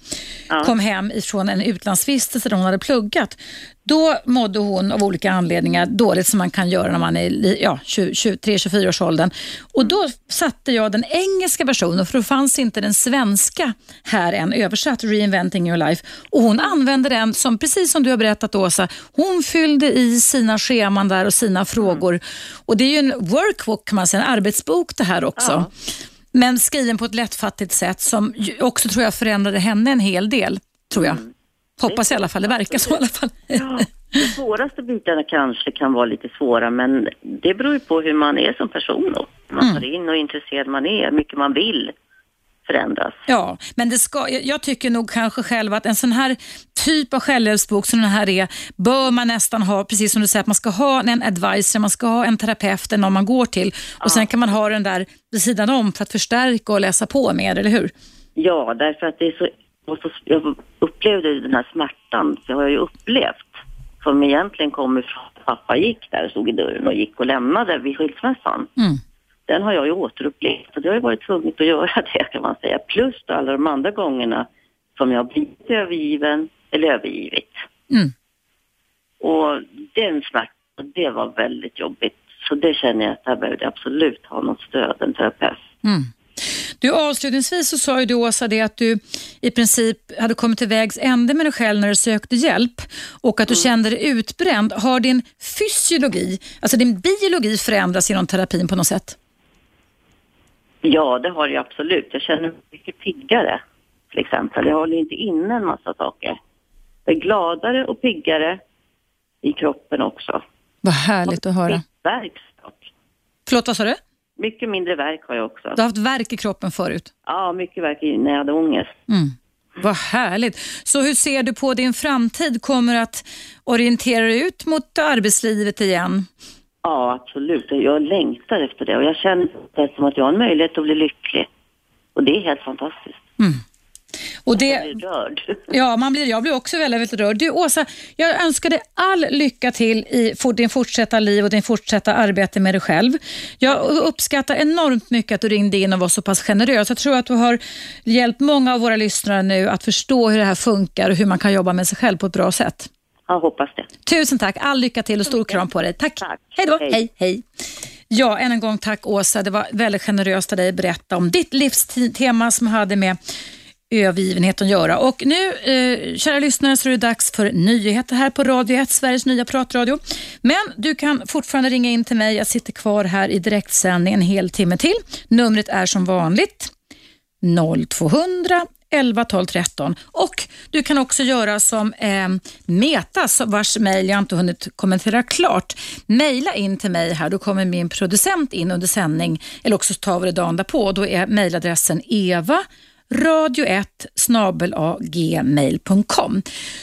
Ja. kom hem ifrån en utlandsvistelse där hon hade pluggat då mådde hon av olika anledningar dåligt som man kan göra när man är ja, 23-24 års åldern. Och då satte jag den engelska versionen för då fanns inte den svenska här än översatt, Reinventing your life. Och hon använde den som, precis som du har berättat Åsa, hon fyllde i sina scheman där och sina frågor. Och det är ju en workbook kan man säga, en arbetsbok det här också. Ja. Men skriven på ett lättfattigt sätt som också tror jag förändrade henne en hel del, tror jag. Hoppas i alla fall, det verkar så i alla fall. Ja, de svåraste bitarna kanske kan vara lite svåra men det beror ju på hur man är som person då. Man tar in och intresserad man är, hur mycket man vill förändras. Ja, men det ska, jag- tycker nog kanske själv att en sån här typ av självhjälpsbok som den här är, bör man nästan ha, precis som du säger, att man ska ha en advisor, man ska ha en terapeut, någon man går till och sen kan man ha den där vid sidan om för att förstärka och läsa på mer, eller hur? Ja, därför att det är så, och så jag upplevde ju den här smärtan, för jag har ju upplevt, som egentligen kommer från att pappa gick där och stod i dörren och gick och lämnade vid skilsmässan. Mm. Den har jag ju återupplevt och det har ju varit tvunget att göra det kan man säga. Plus alla de andra gångerna som jag blivit övergiven eller övergivit. Mm. Och den smärtan, det var väldigt jobbigt. Så det känner jag att där behövde jag absolut ha något stöd, en terapeut. Mm. Du, avslutningsvis så sa ju du Åsa det att du i princip hade kommit till vägs ände med dig själv när du sökte hjälp och att du kände dig utbränd. Har din fysiologi, alltså din biologi förändrats genom terapin på något sätt? Ja, det har jag absolut. Jag känner mig mycket piggare, till exempel. Jag håller inte inne en massa saker. Jag är gladare och piggare i kroppen också. Vad härligt att höra. Förlåt, vad sa du? Mycket mindre värk har jag också. Du har haft värk i kroppen förut. Ja, mycket värk i- när jag hade ångest. Mm. Vad härligt. Så hur ser du på din framtid? Kommer du att orientera dig ut mot arbetslivet igen? Ja, absolut. Jag längtar efter det och jag känner det som att jag har en möjlighet att bli lycklig. Och det är helt fantastiskt. Och Jag det, blir rörd. ja, man blir, jag blir också väldigt, väldigt rörd. Du Åsa, jag önskar dig all lycka till i for- din fortsatta liv och din fortsatta arbete med dig själv. Jag uppskattar enormt mycket att du ringde in och var så pass generös. Jag tror att du har hjälpt många av våra lyssnare nu att förstå hur det här funkar och hur man kan jobba med sig själv på ett bra sätt. Jag hoppas det. Tusen tack, all lycka till och stor kram på dig. Tack. Tack. Hej då. Hej. Hej, hej. Ja, än en gång tack Åsa. Det var väldigt generöst av dig att berätta om ditt livstema som hade med övergivenhet att göra. Och nu, eh, kära lyssnare, så är det dags för nyheter här på Radio 1, Sveriges nya pratradio. Men du kan fortfarande ringa in till mig. Jag sitter kvar här i direktsändning en hel timme till. Numret är som vanligt 0200 11 12 13. Och du kan också göra som eh, Meta, vars mejl jag inte hunnit kommentera klart. Mejla in till mig här, då kommer min producent in under sändning, eller också tar vi det dagen därpå. Då är mejladressen eva radio1 snabelagmail.com.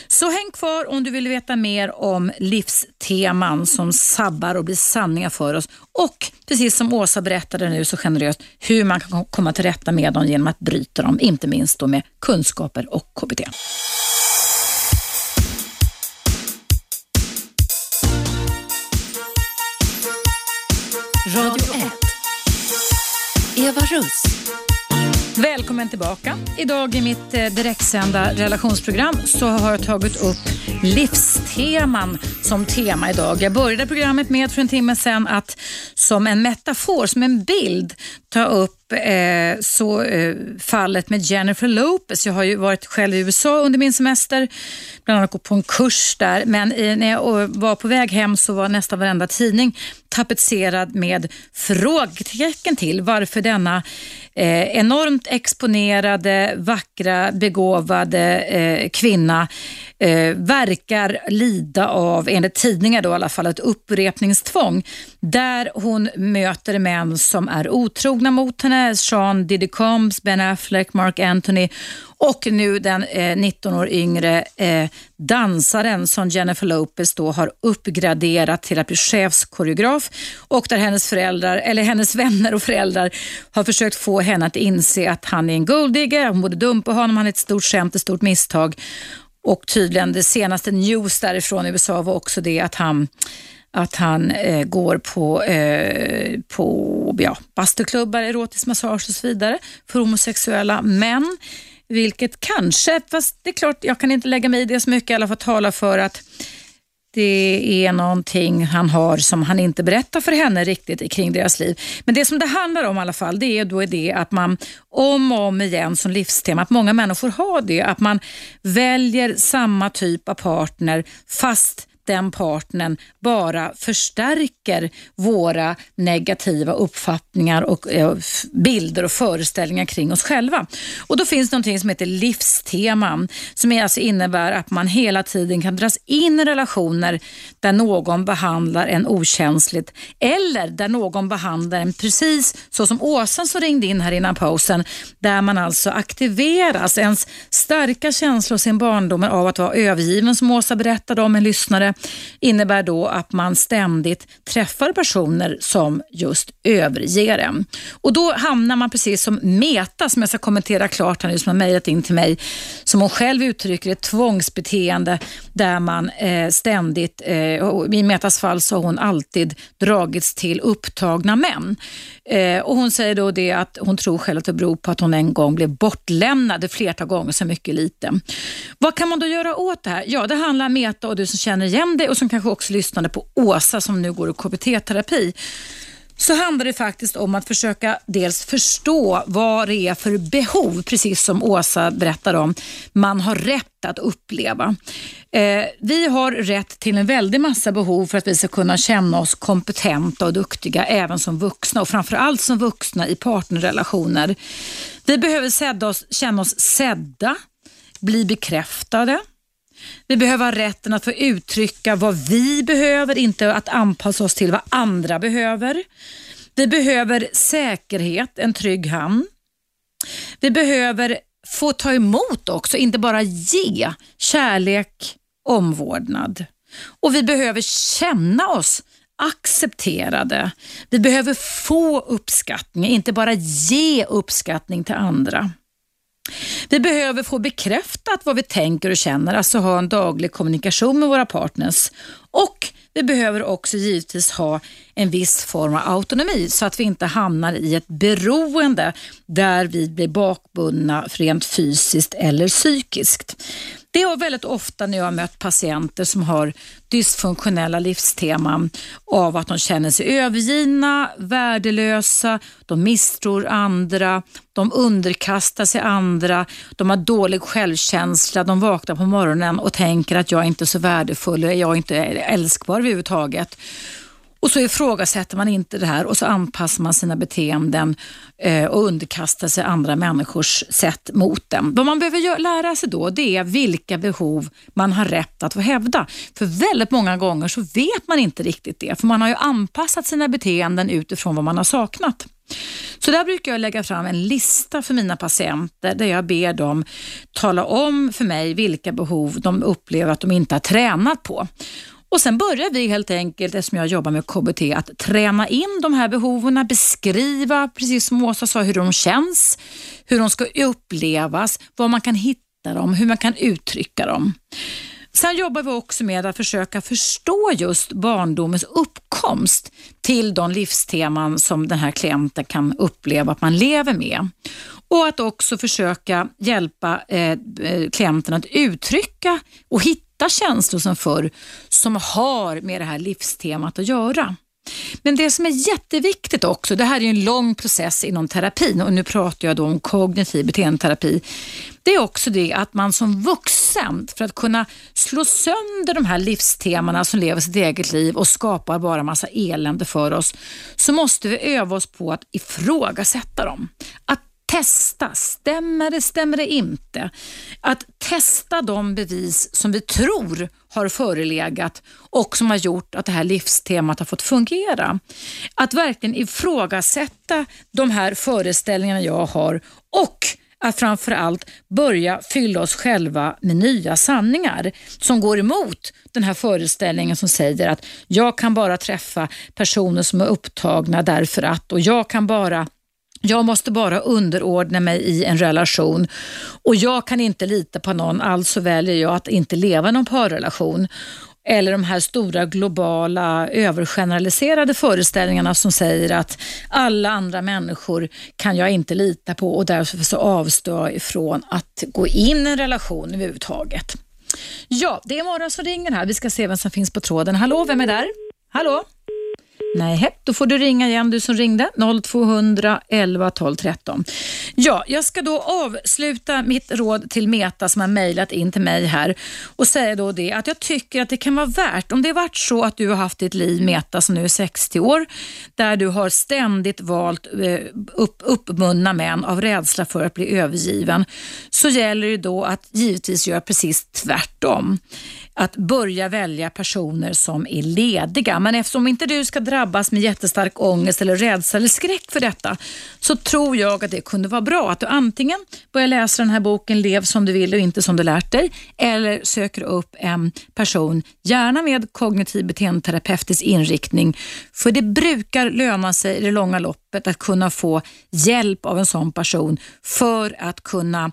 Så häng kvar om du vill veta mer om livsteman som sabbar och blir sanningar för oss och precis som Åsa berättade nu så generöst hur man kan komma till rätta med dem genom att bryta dem, inte minst då med kunskaper och KBT. Radio 1 Eva Russ Välkommen tillbaka. Idag i mitt eh, direktsända relationsprogram så har jag tagit upp livsteman som tema idag. Jag började programmet med för en timme sedan att som en metafor, som en bild ta upp eh, så, eh, fallet med Jennifer Lopez. Jag har ju varit själv i USA under min semester, bland annat gått på en kurs där. Men när jag eh, var på väg hem så var nästan varenda tidning tapetserad med frågetecken till varför denna eh, enormt exponerade, vackra, begåvade eh, kvinna eh, verkar lida av, enligt tidningar då i alla fall, ett upprepningstvång där hon möter män som är otrogna mot henne. Sean Diddy Combs, Ben Affleck, Mark Anthony och nu den eh, 19 år yngre eh, dansaren som Jennifer Lopez då har uppgraderat till att bli chefskoreograf och där hennes föräldrar, eller hennes vänner och föräldrar har försökt få henne att inse att han är en golddigger, hon borde dumpa honom, han är ett stort skämt, ett stort misstag. Och tydligen det senaste news därifrån i USA var också det att han att han eh, går på, eh, på ja, bastuklubbar, erotisk massage och så vidare för homosexuella män. Vilket kanske, fast det är klart jag kan inte lägga mig i det så mycket, i alla fall tala för att det är någonting han har som han inte berättar för henne riktigt kring deras liv. Men det som det handlar om i alla fall, det är då det att man om och om igen som livstema, att många människor har det, att man väljer samma typ av partner fast den partnern bara förstärker våra negativa uppfattningar och eh, bilder och föreställningar kring oss själva. Och Då finns det någonting som heter livsteman som alltså innebär att man hela tiden kan dras in i relationer där någon behandlar en okänsligt eller där någon behandlar en precis så som Åsa som ringde in här innan pausen där man alltså aktiveras ens starka känslor sin barndom av att vara övergiven som Åsa berättade om en lyssnare innebär då att man ständigt träffar personer som just överger en. Och då hamnar man precis som Meta, som jag ska kommentera klart här nu, som har mejlat in till mig, som hon själv uttrycker ett tvångsbeteende där man eh, ständigt, eh, i Metas fall så har hon alltid dragits till upptagna män. Eh, och Hon säger då det att hon tror själv att det beror på att hon en gång blev bortlämnad ett flertal gånger, så mycket lite. Vad kan man då göra åt det här? Ja, det handlar Meta och du som känner igen dig och som kanske också lyssnade på Åsa som nu går i KBT-terapi så handlar det faktiskt om att försöka dels förstå vad det är för behov, precis som Åsa berättar om, man har rätt att uppleva. Eh, vi har rätt till en väldig massa behov för att vi ska kunna känna oss kompetenta och duktiga även som vuxna och framförallt som vuxna i partnerrelationer. Vi behöver oss, känna oss sedda, bli bekräftade, vi behöver ha rätten att få uttrycka vad vi behöver, inte att anpassa oss till vad andra behöver. Vi behöver säkerhet, en trygg hamn. Vi behöver få ta emot också, inte bara ge kärlek, omvårdnad. Och vi behöver känna oss accepterade. Vi behöver få uppskattning, inte bara ge uppskattning till andra. Vi behöver få bekräftat vad vi tänker och känner, alltså ha en daglig kommunikation med våra partners. Och vi behöver också givetvis ha en viss form av autonomi så att vi inte hamnar i ett beroende där vi blir bakbundna rent fysiskt eller psykiskt. Det är väldigt ofta när jag har mött patienter som har dysfunktionella livsteman av att de känner sig övergivna, värdelösa, de misstror andra, de underkastar sig andra, de har dålig självkänsla, de vaknar på morgonen och tänker att jag är inte så värdefull, jag är inte älskbar överhuvudtaget. Och så ifrågasätter man inte det här och så anpassar man sina beteenden eh, och underkastar sig andra människors sätt mot dem. Vad man behöver lära sig då det är vilka behov man har rätt att få hävda. För väldigt många gånger så vet man inte riktigt det, för man har ju anpassat sina beteenden utifrån vad man har saknat. Så där brukar jag lägga fram en lista för mina patienter där jag ber dem tala om för mig vilka behov de upplever att de inte har tränat på. Och Sen börjar vi helt enkelt, eftersom jag jobbar med KBT, att träna in de här behoven, beskriva, precis som Åsa sa, hur de känns, hur de ska upplevas, var man kan hitta dem, hur man kan uttrycka dem. Sen jobbar vi också med att försöka förstå just barndomens uppkomst till de livsteman som den här klienten kan uppleva att man lever med. Och att också försöka hjälpa eh, eh klienten att uttrycka och hitta känslor som förr som har med det här livstemat att göra. Men det som är jätteviktigt också, det här är en lång process inom terapin och nu pratar jag då om kognitiv beteendeterapi. Det är också det att man som vuxen, för att kunna slå sönder de här livstemana som lever sitt eget liv och skapar bara massa elände för oss, så måste vi öva oss på att ifrågasätta dem. Att testa, stämmer det, stämmer det inte? Att testa de bevis som vi tror har förelegat och som har gjort att det här livstemat har fått fungera. Att verkligen ifrågasätta de här föreställningarna jag har och att framförallt börja fylla oss själva med nya sanningar som går emot den här föreställningen som säger att jag kan bara träffa personer som är upptagna därför att och jag kan bara jag måste bara underordna mig i en relation och jag kan inte lita på någon, alltså väljer jag att inte leva någon parrelation. Eller de här stora globala övergeneraliserade föreställningarna som säger att alla andra människor kan jag inte lita på och därför så avstår jag ifrån att gå in i en relation överhuvudtaget. Ja, det är morgon som ringer här. Vi ska se vem som finns på tråden. Hallå, vem är där? Hallå? Nej, då får du ringa igen du som ringde. 0200 11 12 13. Ja, jag ska då avsluta mitt råd till Meta som har mejlat in till mig här och säga då det att jag tycker att det kan vara värt, om det har varit så att du har haft ditt liv Meta som nu är 60 år, där du har ständigt valt eh, upp, uppmunna män av rädsla för att bli övergiven, så gäller det då att givetvis göra precis tvärtom att börja välja personer som är lediga. Men eftersom inte du ska drabbas med jättestark ångest eller rädsla eller skräck för detta så tror jag att det kunde vara bra att du antingen börjar läsa den här boken Lev som du vill och inte som du lärt dig eller söker upp en person, gärna med kognitiv beteendeterapeutisk inriktning. För det brukar löna sig i det långa loppet att kunna få hjälp av en sån person för att kunna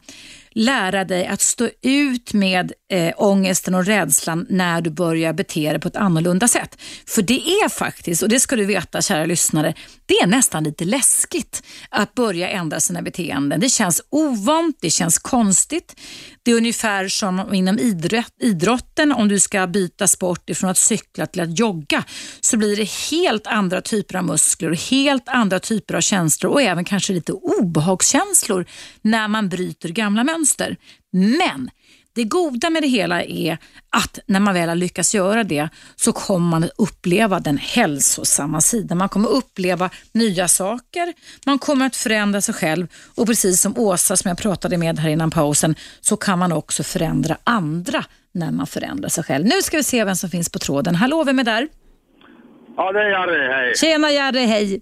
lära dig att stå ut med eh, ångesten och rädslan när du börjar bete dig på ett annorlunda sätt. För det är faktiskt, och det ska du veta kära lyssnare, det är nästan lite läskigt att börja ändra sina beteenden. Det känns ovant, det känns konstigt. Det är ungefär som inom idrotten, om du ska byta sport ifrån att cykla till att jogga, så blir det helt andra typer av muskler och helt andra typer av känslor och även kanske lite obehagskänslor när man bryter gamla mönster. Men det goda med det hela är att när man väl har lyckats göra det så kommer man att uppleva den hälsosamma sidan. Man kommer uppleva nya saker, man kommer att förändra sig själv och precis som Åsa som jag pratade med här innan pausen så kan man också förändra andra när man förändrar sig själv. Nu ska vi se vem som finns på tråden. Hallå, vem är där? Ja, det är Jari, hej. Tjena Jari, hej.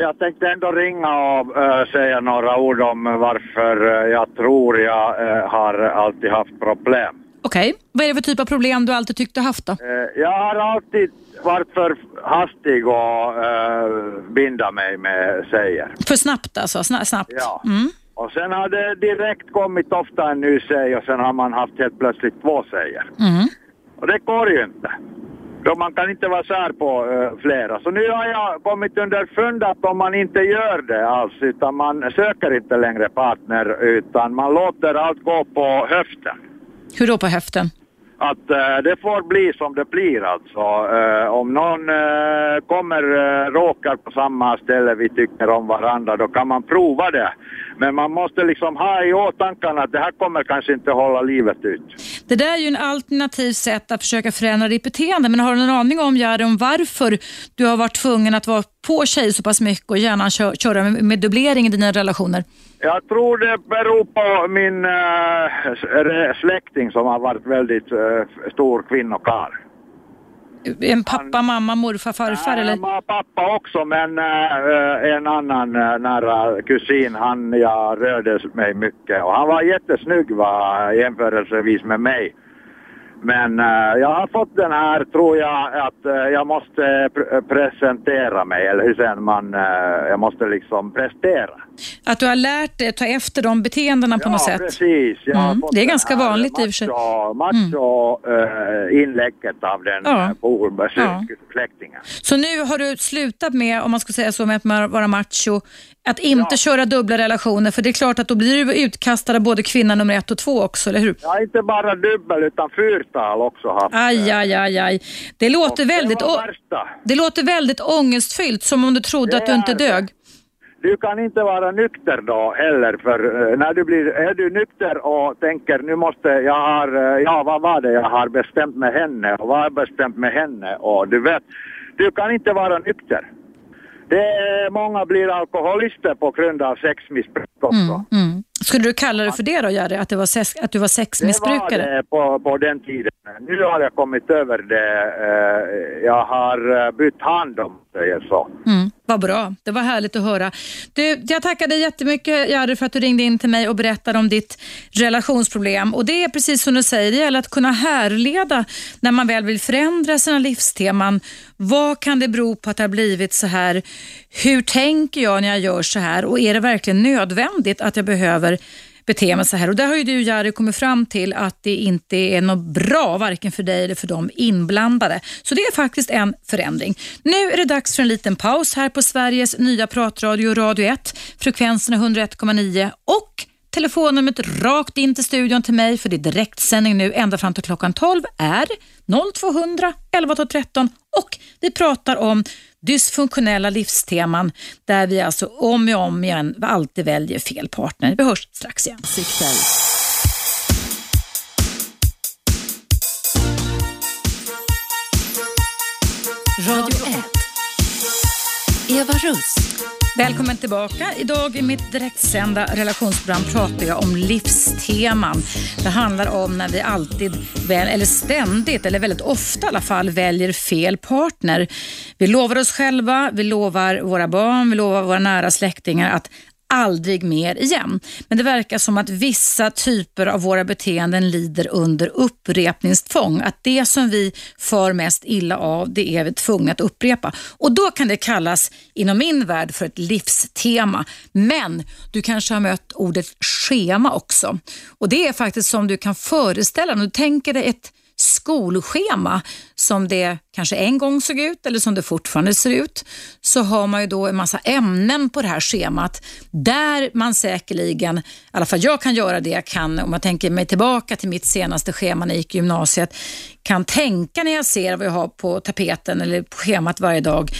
Jag tänkte ändå ringa och äh, säga några ord om varför äh, jag tror jag äh, har alltid haft problem. Okej, okay. vad är det för typ av problem du alltid tyckt du haft då? jag har alltid varit för hastig och binda mig med tjejer. För snabbt alltså? Sna snabbt? Ja. Mm. Och sen har det direkt kommit ofta en ny tjej och sen har man haft helt plötsligt två tjejer. Mm. Och det går ju inte. Då man kan inte vara sär på uh, flera. Så nu har jag kommit underfund att om man inte gör det alls, utan man söker inte längre partner, utan man låter allt gå på höften. Hur då på höften? Att uh, det får bli som det blir alltså. Uh, om någon kommer, råkar på samma ställe vi tycker om varandra, då kan man prova det. Men man måste liksom ha i åtanke att det här kommer kanske inte hålla livet ut. Det där är ju en alternativ sätt att försöka förändra ditt beteende. Men har du någon aning om, Jari, om varför du har varit tvungen att vara på tjejer så pass mycket och gärna köra med, med dubblering i dina relationer? Jag tror det beror på min äh, släkting som har varit väldigt äh, stor kvinnokarl. En pappa, mamma, morfar, farfar eller? Pappa också men äh, en annan äh, nära kusin, han jag rörde mig mycket och han var jättesnygg va, jämförelsevis med mig. Men uh, jag har fått den här, tror jag, att uh, jag måste pr presentera mig, eller hur säger man, uh, jag måste liksom prestera. Att du har lärt dig att ta efter de beteendena på ja, något sätt. precis. Jag Mm, det är ganska vanligt i och för sig. macho- Macho-inlägget av den Ja. ja. släktingen. Så nu har du slutat med, om man ska säga så, med att vara macho, att inte Ja. köra dubbla relationer, för det är klart att då blir du utkastad av både kvinna nummer ett och två också, eller hur? Har inte bara dubbel utan fyrtal också haft. Aj, aj, aj, aj. Det låter, Och väldigt, Det det låter väldigt ångestfyllt, som om du trodde att du Det inte det. dög. Du kan inte vara nykter då heller för eh, när du blir, är du nykter och tänker nu måste jag har, eh, ja vad var det jag har bestämt med henne och vad har jag bestämt med henne och du vet, du kan inte vara nykter. Det är, många blir alkoholister på grund av sexmissbruk också. Mm. Skulle du kalla det för det då, Jerry? Att, det var sex, att du var Det sexmissbrukare? var det på, på den tiden. Nu har jag kommit över det. eh, Jag har eh, bytt hand om det är så. Mm, vad bra, det var härligt att höra. Du, jag tackar dig jättemycket Jari, för att du ringde in till mig och berättade om ditt relationsproblem. Och Det är precis som du säger, det gäller att kunna härleda när man väl vill förändra sina livsteman. Vad kan det bero på att det har blivit så här? Hur tänker jag när jag gör så här? Och är det verkligen nödvändigt att jag behöver bete mig så här. Och där har ju du Jari kommit fram till att det inte är något bra, varken för dig eller för de inblandade. Så det är faktiskt en förändring. Nu är det dags för en liten paus här på Sveriges nya pratradio Radio 1. Frekvenserna 101,9 och telefonnumret rakt in till studion till mig för det är direktsändning nu ända fram till klockan 12 är 0200 11 12 13 och vi pratar om dysfunktionella livsteman där vi alltså om och om igen alltid väljer fel partner. Vi hörs strax igen. Sikter. Radio 1. Eva Russ. Välkommen tillbaka. Idag i mitt direktsända relationsprogram pratar jag om livsteman. Det handlar om när vi alltid, väl, eller ständigt, eller väldigt ofta i alla fall, väljer fel partner. Vi lovar oss själva, vi lovar våra barn, vi lovar våra nära släktingar att aldrig mer igen. Men det verkar som att vissa typer av våra beteenden lider under upprepningstvång. Att det som vi för mest illa av, det är vi tvungna att upprepa. Och då kan det kallas, inom min värld, för ett livstema. Men du kanske har mött ordet schema också. Och det är faktiskt som du kan föreställa dig. om Du tänker dig ett skolschema som det kanske en gång såg ut eller som det fortfarande ser ut så har man ju då en massa ämnen på det här schemat där man säkerligen, i alla fall jag kan göra det, kan, om jag tänker mig tillbaka till mitt senaste schema när jag gick i gymnasiet, kan tänka när jag ser vad jag har på tapeten eller på schemat varje dag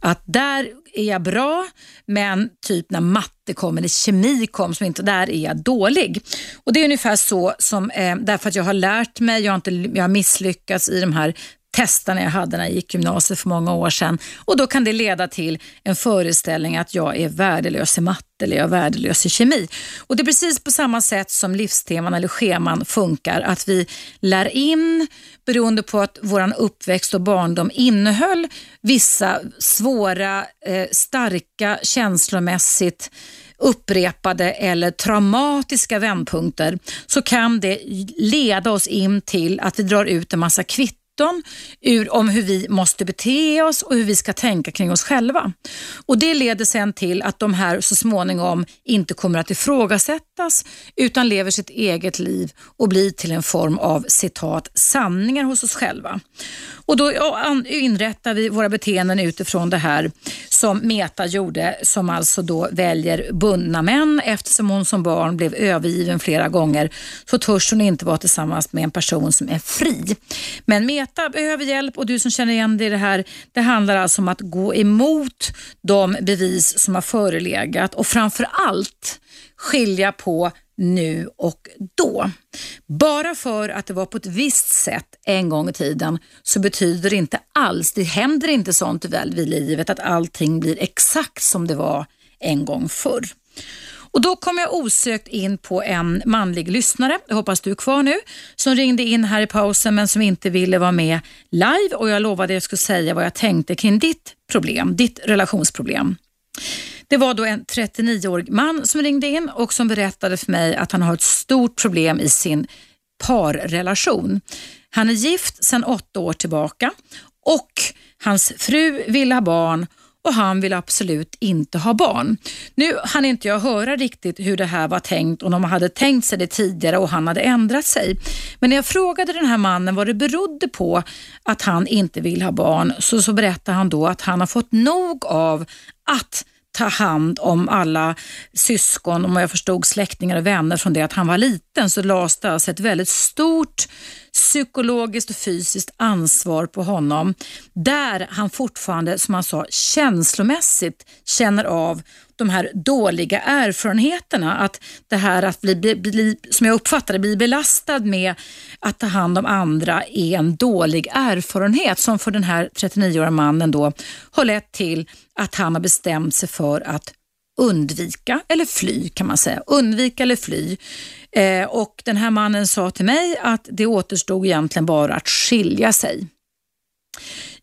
att där är jag bra, men typ när matte kom eller kemi kom, som inte, där är jag dålig. Och Det är ungefär så som, eh, därför att jag har lärt mig, jag har, inte, jag har misslyckats i de här testerna jag hade när jag gick gymnasiet för många år sedan. Och Då kan det leda till en föreställning att jag är värdelös i matte eller jag är värdelös i kemi. Och Det är precis på samma sätt som livsteman eller scheman funkar. Att vi lär in, beroende på att vår uppväxt och barndom innehöll vissa svåra, eh, starka, känslomässigt upprepade eller traumatiska vändpunkter så kan det leda oss in till att vi drar ut en massa kvitton ur om hur vi måste bete oss och hur vi ska tänka kring oss själva. Och Det leder sen till att de här så småningom inte kommer att ifrågasättas utan lever sitt eget liv och blir till en form av citat sanningar hos oss själva. Och Då inrättar vi våra beteenden utifrån det här som Meta gjorde som alltså då väljer bundna män eftersom hon som barn blev övergiven flera gånger så törs hon inte vara tillsammans med en person som är fri. Men Meta behöver hjälp och du som känner igen dig i det här, det handlar alltså om att gå emot de bevis som har förelegat och framför allt skilja på nu och då. Bara för att det var på ett visst sätt en gång i tiden så betyder det inte alls, det händer inte sånt väl i livet att allting blir exakt som det var en gång förr. Och Då kom jag osökt in på en manlig lyssnare, jag hoppas du är kvar nu, som ringde in här i pausen men som inte ville vara med live och jag lovade att jag skulle säga vad jag tänkte kring ditt problem, ditt relationsproblem. Det var då en 39-årig man som ringde in och som berättade för mig att han har ett stort problem i sin parrelation. Han är gift sedan åtta år tillbaka och hans fru vill ha barn och han vill absolut inte ha barn. Nu hann inte jag höra riktigt hur det här var tänkt, om de hade tänkt sig det tidigare och han hade ändrat sig. Men när jag frågade den här mannen vad det berodde på att han inte vill ha barn så, så berättade han då att han har fått nog av att ta hand om alla syskon, om jag förstod släktingar och vänner från det att han var liten så lades det alltså ett väldigt stort psykologiskt och fysiskt ansvar på honom där han fortfarande, som han sa, känslomässigt känner av de här dåliga erfarenheterna. Att det här att bli, bli, som jag uppfattar det, bli belastad med att ta hand om andra är en dålig erfarenhet som för den här 39-åriga mannen då har lett till att han har bestämt sig för att undvika eller fly kan man säga. Undvika eller fly. Eh, och Den här mannen sa till mig att det återstod egentligen bara att skilja sig.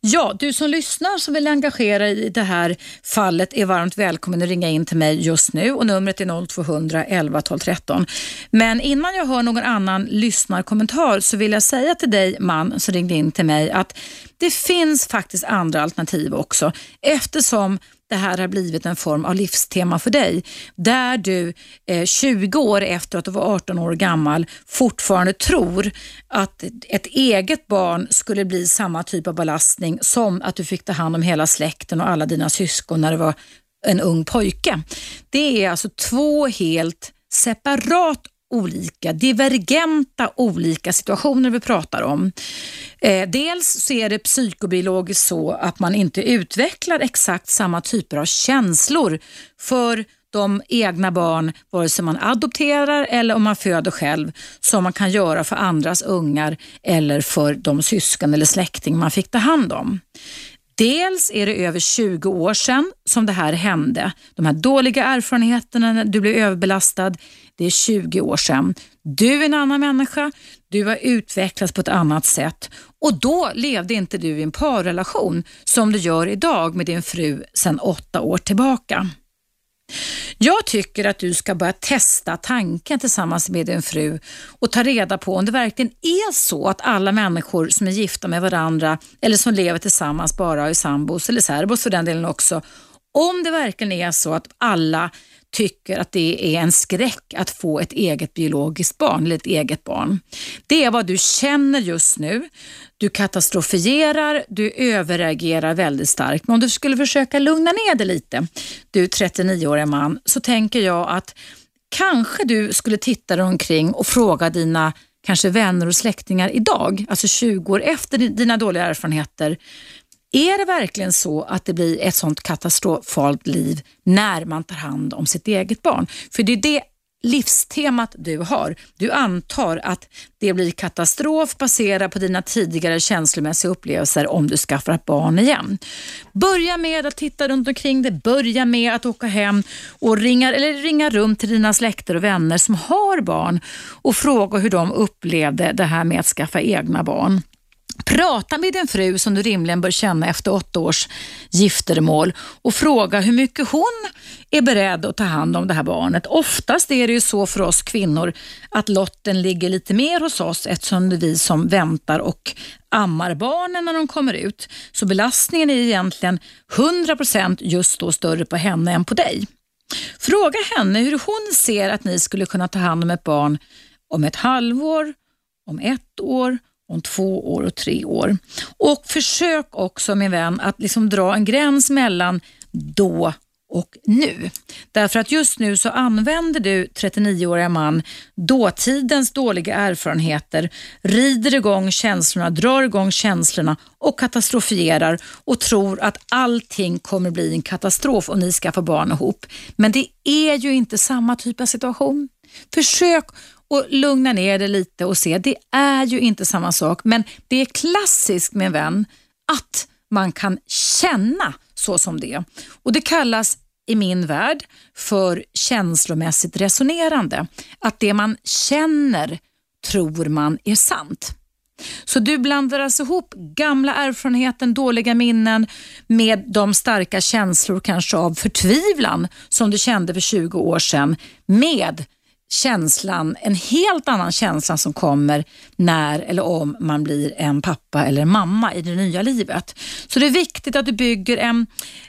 Ja, du som lyssnar som vill engagera i det här fallet är varmt välkommen att ringa in till mig just nu och numret är 0200 11 12 13. Men innan jag hör någon annan lyssnarkommentar så vill jag säga till dig man som ringde in till mig att det finns faktiskt andra alternativ också eftersom det här har blivit en form av livstema för dig. Där du eh, 20 år efter att du var 18 år gammal fortfarande tror att ett eget barn skulle bli samma typ av belastning som att du fick ta hand om hela släkten och alla dina syskon när du var en ung pojke. Det är alltså två helt separat olika, divergenta olika situationer vi pratar om. Eh, dels så är det psykobiologiskt så att man inte utvecklar exakt samma typer av känslor för de egna barn, vare sig man adopterar eller om man föder själv, som man kan göra för andras ungar eller för de syskon eller släkting man fick ta hand om. Dels är det över 20 år sedan som det här hände. De här dåliga erfarenheterna när du blev överbelastad, det är 20 år sedan. Du är en annan människa, du har utvecklats på ett annat sätt och då levde inte du i en parrelation som du gör idag med din fru sedan åtta år tillbaka. Jag tycker att du ska börja testa tanken tillsammans med din fru och ta reda på om det verkligen är så att alla människor som är gifta med varandra eller som lever tillsammans bara är sambos eller särbos för den delen också. Om det verkligen är så att alla tycker att det är en skräck att få ett eget biologiskt barn eller ett eget barn. Det är vad du känner just nu. Du katastrofierar, du överreagerar väldigt starkt. Men om du skulle försöka lugna ner dig lite, du 39-åriga man, så tänker jag att kanske du skulle titta dig omkring och fråga dina kanske vänner och släktingar idag, alltså 20 år efter dina dåliga erfarenheter. Är det verkligen så att det blir ett sånt katastrofalt liv när man tar hand om sitt eget barn? För det är det livstemat du har. Du antar att det blir katastrof baserat på dina tidigare känslomässiga upplevelser om du skaffar ett barn igen. Börja med att titta runt omkring dig, börja med att åka hem och ringa, eller ringa runt till dina släkter och vänner som har barn och fråga hur de upplevde det här med att skaffa egna barn. Prata med din fru som du rimligen bör känna efter åtta års giftermål och fråga hur mycket hon är beredd att ta hand om det här barnet. Oftast är det ju så för oss kvinnor att lotten ligger lite mer hos oss eftersom det är vi som väntar och ammar barnen när de kommer ut. Så belastningen är egentligen 100% just då större på henne än på dig. Fråga henne hur hon ser att ni skulle kunna ta hand om ett barn om ett halvår, om ett år om två år och tre år. Och försök också min vän att liksom dra en gräns mellan då och nu. Därför att just nu så använder du 39-åriga man dåtidens dåliga erfarenheter, rider igång känslorna, drar igång känslorna och katastrofierar och tror att allting kommer bli en katastrof om ni ska få barn ihop. Men det är ju inte samma typ av situation. Försök och lugna ner det lite och se, det är ju inte samma sak, men det är klassiskt min vän att man kan känna så som det. Och Det kallas i min värld för känslomässigt resonerande. Att det man känner tror man är sant. Så du blandar alltså ihop gamla erfarenheten, dåliga minnen med de starka känslor kanske av förtvivlan som du kände för 20 år sedan med känslan, en helt annan känsla som kommer när eller om man blir en pappa eller en mamma i det nya livet. Så det är viktigt att du bygger en,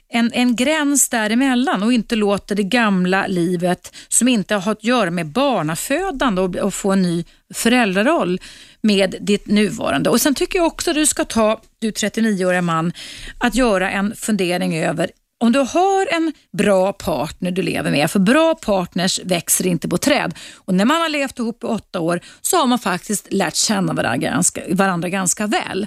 en, en gräns däremellan och inte låter det gamla livet som inte har att göra med barnafödande och, och få en ny föräldraroll med ditt nuvarande. Och Sen tycker jag också att du ska ta, du 39-åriga man, att göra en fundering över om du har en bra partner du lever med, för bra partners växer inte på träd. Och när man har levt ihop i åtta år så har man faktiskt lärt känna varandra ganska, varandra ganska väl.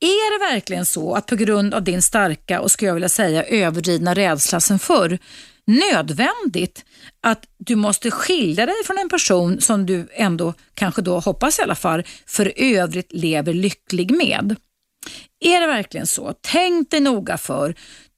Är det verkligen så att på grund av din starka och skulle jag vilja säga överdrivna rädsla sen förr nödvändigt att du måste skilja dig från en person som du ändå, kanske då hoppas i alla fall, för övrigt lever lycklig med? Är det verkligen så? Tänk dig noga för.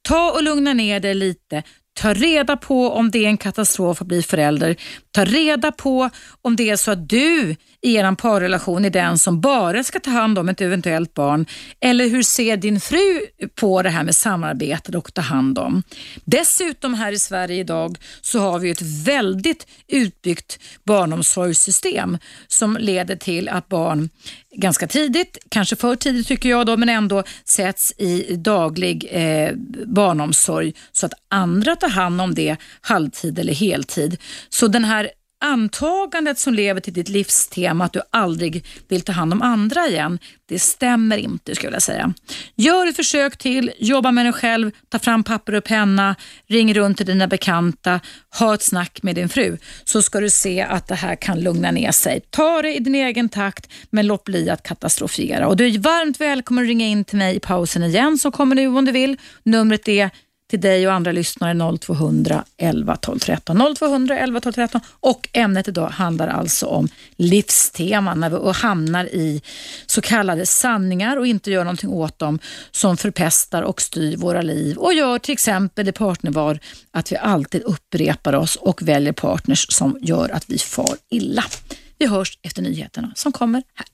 Ta och lugna ner dig lite. Ta reda på om det är en katastrof att bli förälder. Ta reda på om det är så att du i er parrelation är den som bara ska ta hand om ett eventuellt barn. Eller hur ser din fru på det här med samarbete och ta hand om? Dessutom här i Sverige idag så har vi ett väldigt utbyggt barnomsorgssystem som leder till att barn ganska tidigt, kanske för tidigt tycker jag då, men ändå sätts i daglig eh, barnomsorg så att andra tar hand om det halvtid eller heltid. Så den här antagandet som lever till ditt livstema att du aldrig vill ta hand om andra igen, det stämmer inte skulle jag säga. Gör ett försök till, jobba med dig själv, ta fram papper och penna, ring runt till dina bekanta, ha ett snack med din fru så ska du se att det här kan lugna ner sig. Ta det i din egen takt men låt bli att katastrofera. Och du är varmt välkommen att ringa in till mig i pausen igen som kommer nu om du vill. Numret är till dig och andra lyssnare 0200 11 12 13. 0200 11 12 13 och ämnet idag handlar alltså om livsteman när vi hamnar i så kallade sanningar och inte gör någonting åt dem som förpestar och styr våra liv och gör till exempel i partnerval att vi alltid upprepar oss och väljer partners som gör att vi far illa. Vi hörs efter nyheterna som kommer här.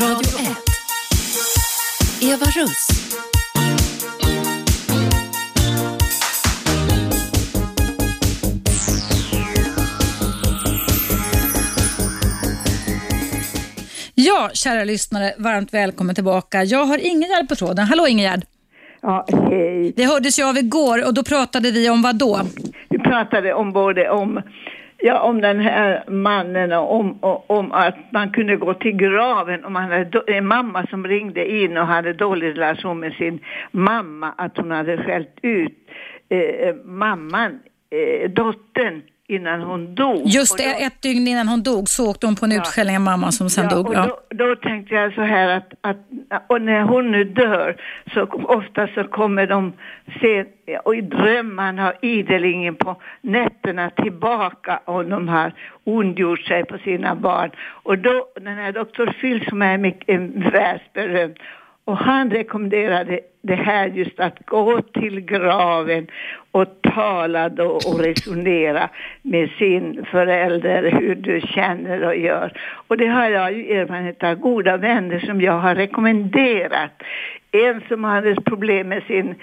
Radio 1. Eva Russ. Ja, kära lyssnare, varmt välkommen tillbaka. Jag har Ingegärd på tråden. Hallå Ingegärd! Ja, hej. Det hördes jag av igår och då pratade vi om vad då? Vi pratade om både om Ja, om den här mannen och om, och, om att man kunde gå till graven om man hade en mamma som ringde in och hade dålig relation med sin mamma, att hon hade skällt ut eh, mamman, eh, dottern innan hon dog. Just det, då, ett dygn innan hon dog så åkte hon på en ja, utskällning av mamman som sen ja, dog. Ja. Och då, då, tänkte jag så här att, att och när hon nu dör så ofta så kommer de se, och i drömmarna ideligen på nätterna tillbaka om de har ondgjort sig på sina barn. Och då, den här doktor Phil som är mycket världsberömd och han rekommenderade det här just att gå till graven och tala då och resonera med sin förälder hur du känner och gör. Och det har jag ju erfarenhet av goda vänner som jag har rekommenderat. En som hade problem med sin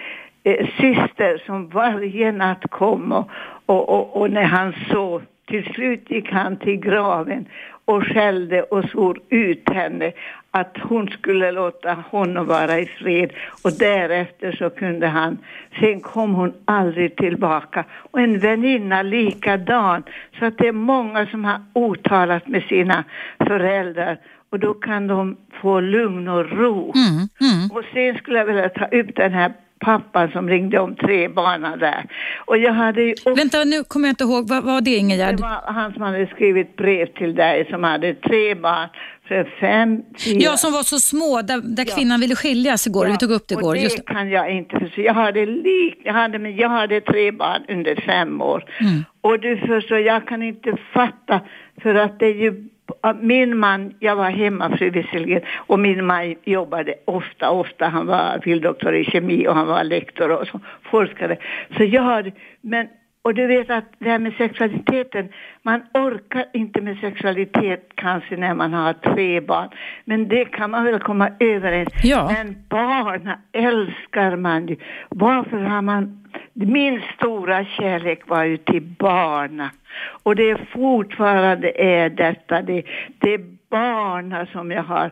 eh, syster som varje natt kom och, och, och, och när han såg till slut gick han till graven och skällde och svor ut henne att hon skulle låta honom vara i fred och därefter så kunde han, sen kom hon aldrig tillbaka. Och en väninna likadan. Så att det är många som har otalat med sina föräldrar och då kan de få lugn och ro. Mm, mm. Och sen skulle jag vilja ta upp den här pappan som ringde om tre barn där. Och jag hade ju också... Vänta, nu kommer jag inte ihåg. Vad var det Ingegärd? Det var han som hade skrivit brev till dig som hade tre barn. För fem, fyra... Ja, som var så små, där, där ja. kvinnan ville skiljas igår. Ja. Vi tog upp det igår. Och det Just... kan jag inte förstå. Jag hade, lik, jag, hade, men jag hade tre barn under fem år. Mm. Och du förstår, jag kan inte fatta för att det är ju min man, jag var hemmafru visserligen och min man jobbade ofta, ofta. Han var filddoktor i kemi och han var lektor och så, forskare. Så jag hade, men och du vet att det här med sexualiteten, man orkar inte med sexualitet kanske när man har tre barn. Men det kan man väl komma överens. Ja. Men barn älskar man ju. Varför har man... Min stora kärlek var ju till barna. Och det är fortfarande är detta. Det, det är barna som jag har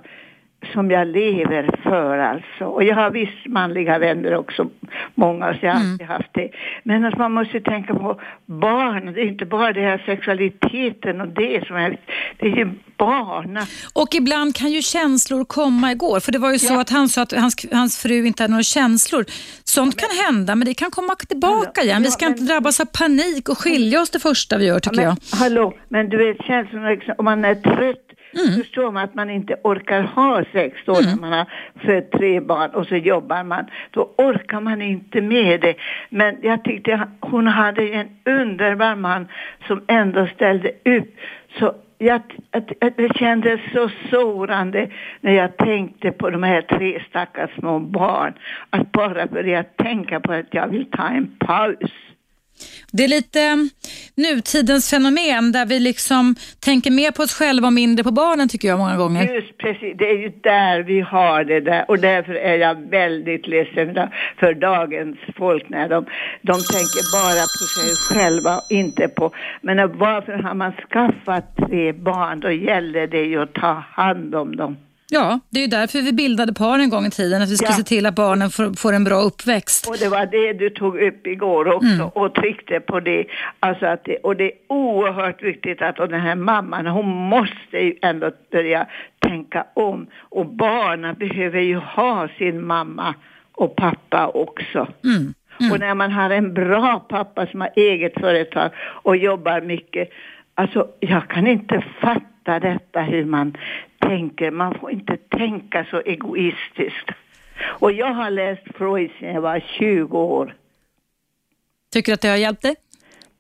som jag lever för alltså. Och jag har visst manliga vänner också, många, så jag har alltid haft det. Men att man måste tänka på barn, det är inte bara det här sexualiteten och det som är, det är ju barn. Och ibland kan ju känslor komma igår. För det var ju så Ja. att han sa att hans, hans fru inte hade några känslor. Sånt kan hända, men det kan komma tillbaka igen. Vi Ja, ska men- inte drabbas av panik och skilja oss det första vi gör tycker men, jag. Hallå, men du vet känslorna, om man är trött Mm. förstår man att man inte orkar ha sex då när man har fött tre barn och så jobbar man. Då orkar man inte med det. Men jag tyckte hon hade en underbar man som ändå ställde upp. Så jag, att det kändes så sårande när jag tänkte på de här tre stackars små barn. Att bara börja tänka på att jag vill ta en paus. Det är lite mm, nutidens fenomen där vi liksom tänker mer på oss själva och mindre på barnen tycker jag många gånger. Just precis, det är ju där vi har det där och därför är jag väldigt ledsen för dagens folk när de, de tänker bara på sig själva och inte på, men varför har man skaffat tre barn då gäller det ju att ta hand om dem. Ja, det är ju därför vi bildade par en gång i tiden, att vi ska Ja. se till att barnen får, får en bra uppväxt. Och det var det du tog upp igår också och tryckte på det. Alltså att det. Och det är oerhört viktigt att och den här mamman, hon måste ju ändå börja tänka om. Och barnen behöver ju ha sin mamma och pappa också. Och när man har en bra pappa som har eget företag och jobbar mycket. Alltså jag kan inte fatta detta hur man tänker. Man får inte tänka så egoistiskt. Och jag har läst Freud sedan jag var 20 år. Tycker du att det har hjälpt dig?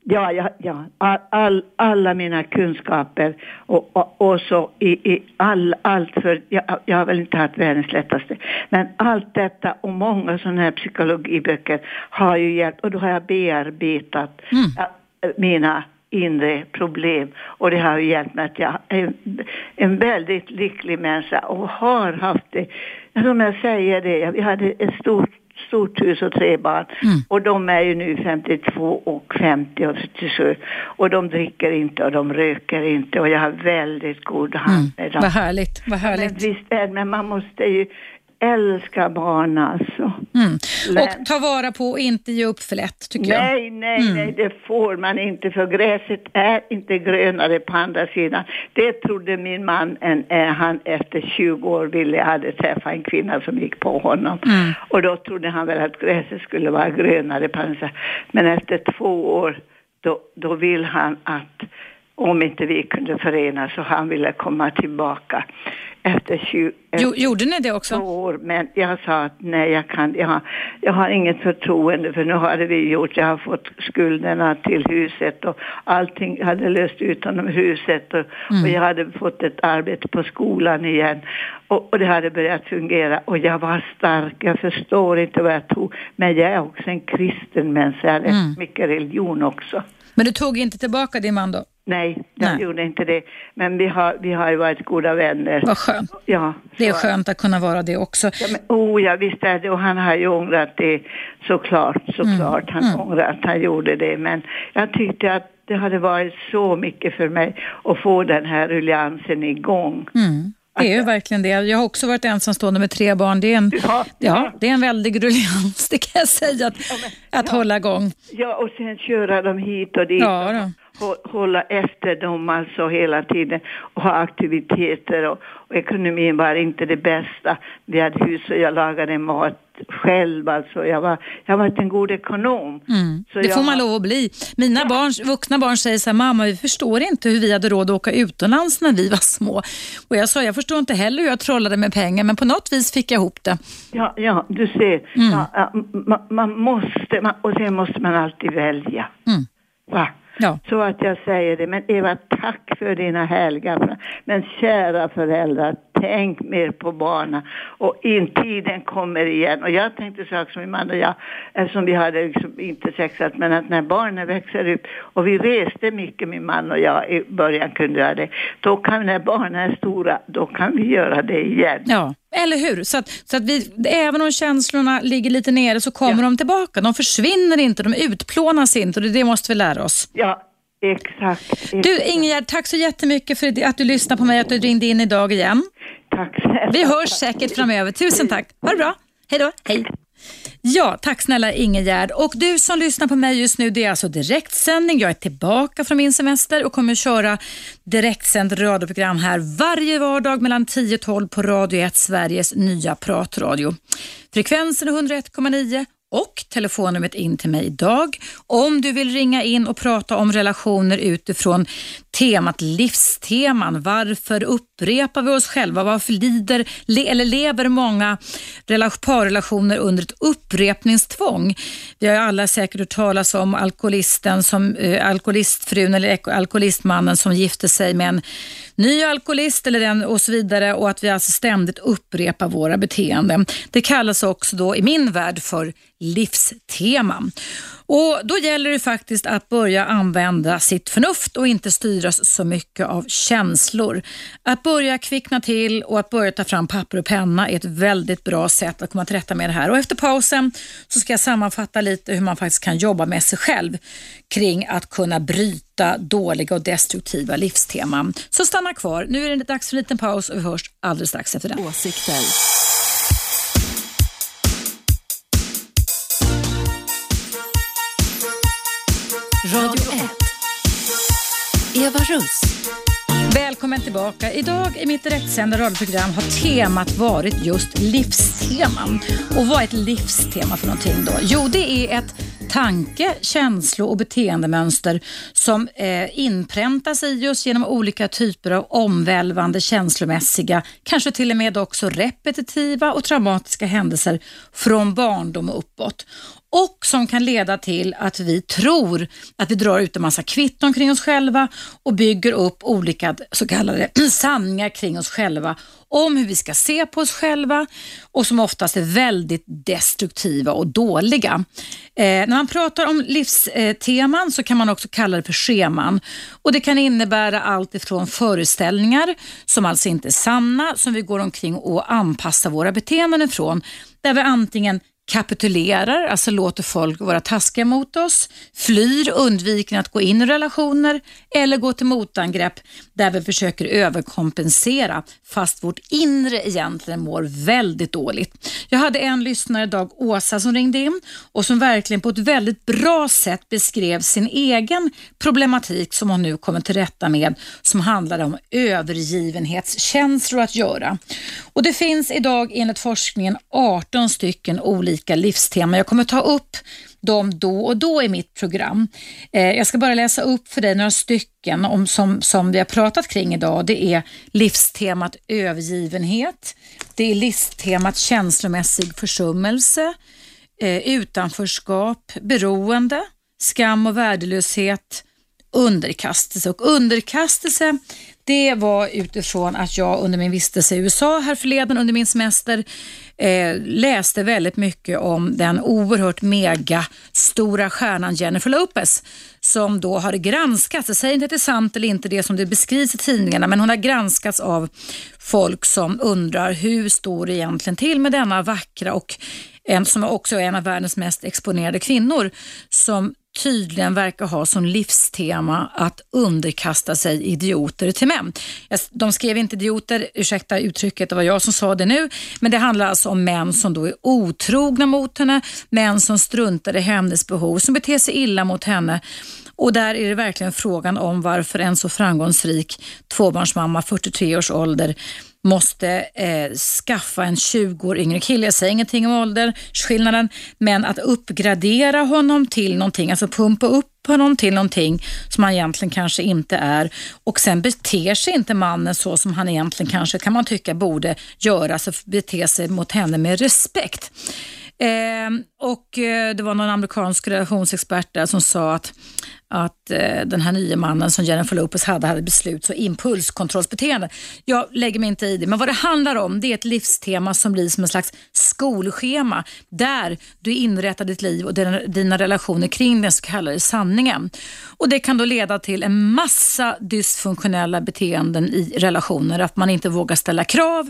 Ja, ja, ja. All, all, alla mina kunskaper och, och, och så i, i all, allt för, jag, jag har väl inte haft världens lättaste, men allt detta och många sådana här psykologiböcker har ju hjälpt och då har jag bearbetat ja, mina inre problem och det har hjälpt mig att jag är en, väldigt lycklig människa och har haft det, som jag säger det, vi hade ett stort stort hus och tre barn. Och de är ju nu 52 och 50 och 77. Och de dricker inte och de röker inte och jag har väldigt god hand med dem. Vad härligt, vad Men härligt. visst är men man måste ju älska barn alltså. Mm. Och ta vara på och inte ge upp för lätt tycker jag. Nej, nej, nej, det får man inte för gräset är inte grönare på andra sidan. Det trodde min man, en, eh, han efter 20 år ville, hade träffat en kvinna som gick på honom. Och då trodde han väl att gräset skulle vara grönare på andra sidan. Men efter två år, då, då vill han att om inte vi kunde förenas så han ville komma tillbaka efter 20, Jo, gjorde ni det också? år, men jag sa att nej, jag kan, jag, har- jag har inget förtroende för nu hade vi gjort, jag har fått skulderna till huset och allting hade löst ut honom huset och, och jag hade fått ett arbete på skolan igen och, och det hade börjat fungera och jag var stark, jag förstår inte vad jag tog, men jag är också en kristen människa, jag har läst mycket religion också. Men du tog inte tillbaka din man då? Nej, jag Nej. gjorde inte det. Men vi har, vi har varit goda vänner. Vad skönt. Ja, Det är skönt att kunna vara det också. Ja, men, oh, ja, visst är det. Och han har ju ångrat det såklart, såklart. Han ångrar att han gjorde det. Men jag tyckte att det hade varit så mycket för mig att få den här rulliansen igång. Mm. Det är ju verkligen det. Jag har också varit ensamstående med tre barn. Det är en, Ja, ja, det är en väldig ruljans, det kan jag säga, att, att hålla igång. Ja, och sen köra dem hit och dit. Ja, då. Hålla efter dem alltså hela tiden och ha aktiviteter och, och ekonomin var inte det bästa. Vi hade hus och jag lagade mat själv alltså. Jag var, jag var en god ekonom. Mm. Det får man lov att bli. Mina barn, vuxna barn säger så här, mamma vi förstår inte hur vi hade råd att åka utomlands när vi var små. Och jag sa, jag förstår inte heller hur jag trollade med pengar, men på något vis fick jag ihop det. Ja, ja, du ser. Mm. Ja, ja, man, man måste, man, och sen måste man alltid välja. Mm. Va? Ja. Så att jag säger det. Men Eva, tack för dina härliga Men kära föräldrar, tänk mer på barnen och in tiden kommer igen. Och jag tänkte sak som min man och jag, eftersom vi hade liksom inte sexat, men att när barnen växer upp och vi reste mycket min man och jag i början kunde göra det, då kan när barnen är stora, då kan vi göra det igen. Ja. Eller hur? Så att, så att vi, även om känslorna ligger lite nere så kommer ja. de tillbaka. De försvinner inte, de utplånas inte och det måste vi lära oss. Ja, Exakt, exakt. Du Ingegerd, tack så jättemycket för att du lyssnade på mig och att du ringde in idag igen. Tack snälla. Vi hörs säkert framöver. Tusen tack. Ha det bra. Hej då. Hej. Ja, tack snälla Ingegärd. Och du som lyssnar på mig just nu, det är alltså direktsändning. Jag är tillbaka från min semester och kommer köra direktsänd radioprogram här varje vardag mellan 10 och 12 på Radio 1, Sveriges nya pratradio. Frekvensen är 101,9 och telefonnumret in till mig idag om du vill ringa in och prata om relationer utifrån temat livsteman. Varför upprepar vi oss själva? Varför lider eller lever många parrelationer under ett upprepningstvång? Vi har alla säkert hört talas om alkoholisten som, eh, alkoholistfrun eller alkoholistmannen som gifte sig med en ny alkoholist eller den och så vidare och att vi alltså ständigt upprepar våra beteenden. Det kallas också då i min värld för livsteman. Och Då gäller det faktiskt att börja använda sitt förnuft och inte styras så mycket av känslor. Att börja kvickna till och att börja ta fram papper och penna är ett väldigt bra sätt att komma till rätta med det här. Och Efter pausen så ska jag sammanfatta lite hur man faktiskt kan jobba med sig själv kring att kunna bryta dåliga och destruktiva livsteman. Så stanna kvar. Nu är det dags för en liten paus och vi hörs alldeles strax efter den. Åsikter. Radio 1. Eva Russ. Välkommen tillbaka. Idag i mitt direktsända radioprogram har temat varit just livsteman. Och vad är ett livstema för någonting då? Jo, det är ett tanke, känslo och beteendemönster som eh, inpräntas i oss genom olika typer av omvälvande känslomässiga, kanske till och med också repetitiva och traumatiska händelser från barndom och uppåt och som kan leda till att vi tror att vi drar ut en massa kvitton kring oss själva och bygger upp olika så kallade sanningar kring oss själva om hur vi ska se på oss själva och som oftast är väldigt destruktiva och dåliga. Eh, när man pratar om livsteman så kan man också kalla det för scheman och det kan innebära allt ifrån föreställningar som alltså inte är sanna, som vi går omkring och anpassar våra beteenden ifrån, där vi antingen kapitulerar, alltså låter folk vara taskiga mot oss, flyr, undviker att gå in i relationer eller går till motangrepp där vi försöker överkompensera fast vårt inre egentligen mår väldigt dåligt. Jag hade en lyssnare idag, Åsa, som ringde in och som verkligen på ett väldigt bra sätt beskrev sin egen problematik som hon nu kommer till rätta med som handlade om övergivenhetskänslor att göra. Och Det finns idag enligt forskningen 18 stycken olika livsteman. Jag kommer ta upp dem då och då i mitt program. Eh, jag ska bara läsa upp för dig några stycken om, som, som vi har pratat kring idag. Det är livstemat övergivenhet, det är livstemat känslomässig försummelse, eh, utanförskap, beroende, skam och värdelöshet, underkastelse. Och underkastelse det var utifrån att jag under min vistelse i USA här förleden under min semester eh, läste väldigt mycket om den oerhört mega stora stjärnan Jennifer Lopez som då har granskats, jag säger inte att det är sant eller inte det som det beskrivs i tidningarna, men hon har granskats av folk som undrar hur står det egentligen till med denna vackra och en som också är en av världens mest exponerade kvinnor som tydligen verkar ha som livstema att underkasta sig idioter till män. De skrev inte idioter, ursäkta uttrycket, det var jag som sa det nu, men det handlar alltså om män som då är otrogna mot henne, män som struntar i hennes behov, som beter sig illa mot henne och där är det verkligen frågan om varför en så framgångsrik tvåbarnsmamma, 43 års ålder, måste eh, skaffa en 20 år yngre kille. Jag säger ingenting om åldersskillnaden, men att uppgradera honom till någonting, alltså pumpa upp honom till någonting som han egentligen kanske inte är och sen beter sig inte mannen så som han egentligen kanske kan man tycka borde göra, alltså bete sig mot henne med respekt. Eh, och eh, Det var någon amerikansk relationsexpert där som sa att att eh, den här nya mannen som Jennifer Lopez hade hade besluts och impulskontrollsbeteende. Jag lägger mig inte i det, men vad det handlar om det är ett livstema som blir som en slags skolschema där du inrättar ditt liv och dina, dina relationer kring den så kallade sanningen. Och Det kan då leda till en massa dysfunktionella beteenden i relationer. Att man inte vågar ställa krav,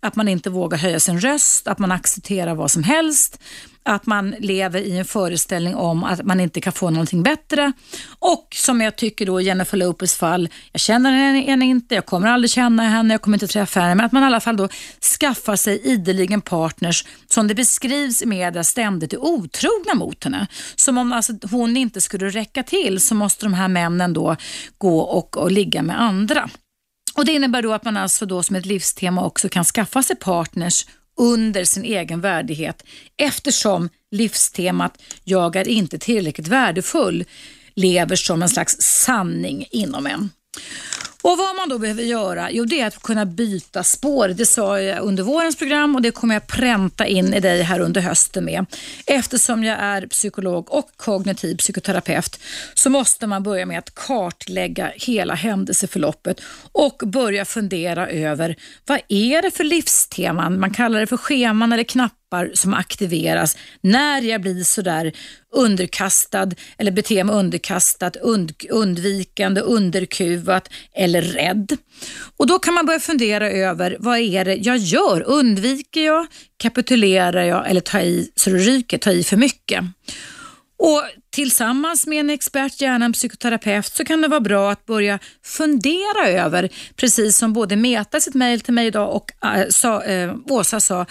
att man inte vågar höja sin röst, att man accepterar vad som helst att man lever i en föreställning om att man inte kan få någonting bättre. Och som jag tycker då i Jennifer Lopez fall, jag känner henne inte, jag kommer aldrig känna henne, jag kommer inte träffa henne, men att man i alla fall då skaffar sig ideligen partners som det beskrivs i media ständigt är otrogna mot henne. Som om alltså hon inte skulle räcka till så måste de här männen då gå och, och ligga med andra. Och Det innebär då att man alltså då som ett livstema också kan skaffa sig partners under sin egen värdighet eftersom livstemat jag är inte tillräckligt värdefull lever som en slags sanning inom en. Och Vad man då behöver göra, jo det är att kunna byta spår. Det sa jag under vårens program och det kommer jag pränta in i dig här under hösten med. Eftersom jag är psykolog och kognitiv psykoterapeut så måste man börja med att kartlägga hela händelseförloppet och börja fundera över vad är det för livsteman, man kallar det för scheman eller knappar knappar som aktiveras när jag blir sådär underkastad eller beter mig underkastat, und, undvikande, underkuvat eller rädd. Och Då kan man börja fundera över vad är det jag gör? Undviker jag, kapitulerar jag eller tar i så det ryker, tar i för mycket? Och Tillsammans med en expert, gärna en psykoterapeut, så kan det vara bra att börja fundera över, precis som både Meta sitt mejl till mig idag och äh, sa, äh, Åsa sa,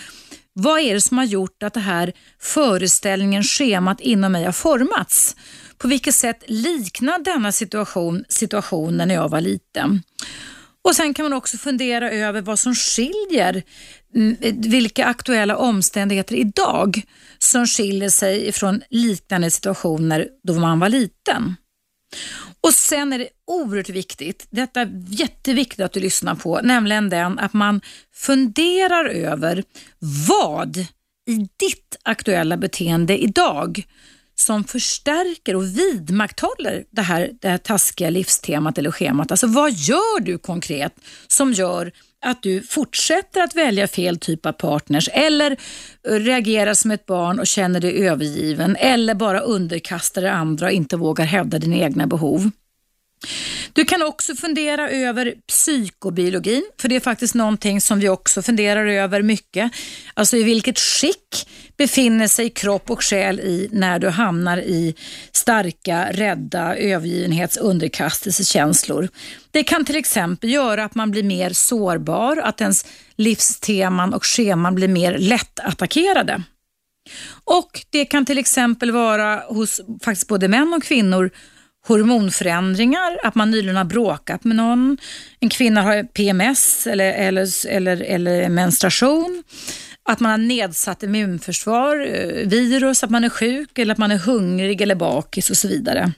vad är det som har gjort att det här föreställningen, schemat inom mig har formats? På vilket sätt liknar denna situation situationen när jag var liten? Och Sen kan man också fundera över vad som skiljer, mm, vilka aktuella omständigheter idag som skiljer sig från liknande situationer då man var liten. Och Sen är det oerhört viktigt, detta är jätteviktigt att du lyssnar på, nämligen den att man funderar över vad i ditt aktuella beteende idag som förstärker och vidmakthåller det här, det här taskiga livstemat eller schemat. Alltså vad gör du konkret som gör att du fortsätter att välja fel typ av partners eller eh, reagerar som ett barn och känner dig övergiven eller bara underkastar dig andra och inte vågar hävda dina egna behov. Du kan också fundera över psykobiologin, för det är faktiskt någonting som vi också funderar över mycket. Alltså i vilket skick befinner sig kropp och själ i när du hamnar i starka, rädda, övergivenhets underkastelsekänslor. Det kan till exempel göra att man blir mer sårbar, att ens livsteman och scheman blir mer lättattackerade. Och Det kan till exempel vara hos faktiskt både män och kvinnor hormonförändringar, att man nyligen har bråkat med någon, en kvinna har PMS eller, eller, eller, eller menstruation, att man har nedsatt immunförsvar, eh, virus, att man är sjuk eller att man är hungrig eller bakis och så vidare.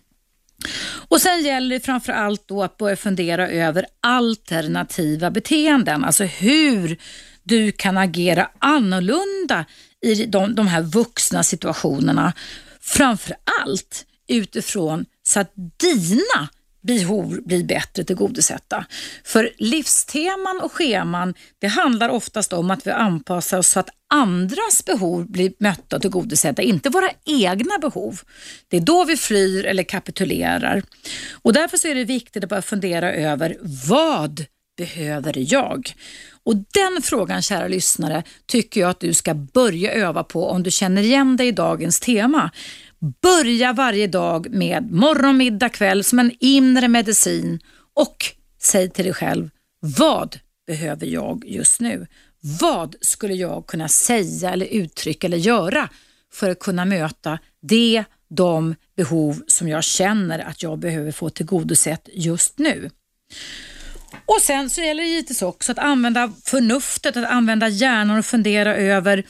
Och Sen gäller det framför allt då att börja fundera över alternativa beteenden, alltså hur du kan agera annorlunda i de, de här vuxna situationerna. Framför allt utifrån så att dina behov blir bättre tillgodosedda. För livsteman och scheman det handlar oftast om att vi anpassar oss så att andras behov blir mötta och tillgodosedda, inte våra egna behov. Det är då vi flyr eller kapitulerar. Och Därför så är det viktigt att börja fundera över vad behöver jag? Och Den frågan, kära lyssnare, tycker jag att du ska börja öva på om du känner igen dig i dagens tema. Börja varje dag med morgon, middag, kväll som en inre medicin och säg till dig själv, vad behöver jag just nu? Vad skulle jag kunna säga eller uttrycka eller göra för att kunna möta det, de behov som jag känner att jag behöver få tillgodosett just nu? Och Sen så gäller det givetvis också att använda förnuftet, att använda hjärnan och fundera över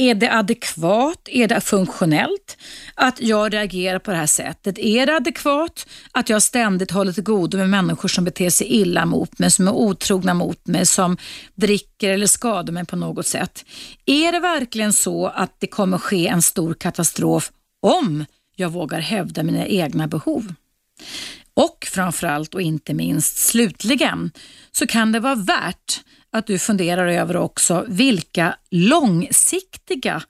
är det adekvat? Är det funktionellt att jag reagerar på det här sättet? Är det adekvat att jag ständigt håller till godo med människor som beter sig illa mot mig, som är otrogna mot mig, som dricker eller skadar mig på något sätt? Är det verkligen så att det kommer ske en stor katastrof om jag vågar hävda mina egna behov? Och framförallt och inte minst slutligen så kan det vara värt att du funderar över också vilka långsiktiga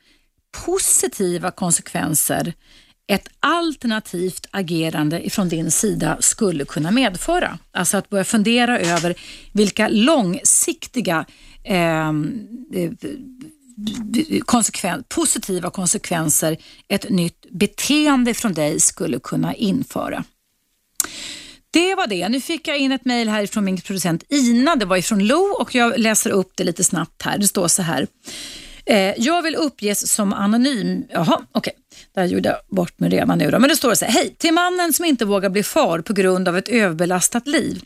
positiva konsekvenser ett alternativt agerande ifrån din sida skulle kunna medföra. Alltså att börja fundera över vilka långsiktiga ehm, eh, konsekven positiva konsekvenser ett nytt beteende från dig skulle kunna införa. Det var det. Nu fick jag in ett mejl här från min producent Ina. Det var ifrån Lo och jag läser upp det lite snabbt här. Det står så här. Eh, jag vill uppges som anonym. Jaha, okej. Okay. Där gjorde jag bort mig redan nu då. Men det står så här. Hej! Till mannen som inte vågar bli far på grund av ett överbelastat liv.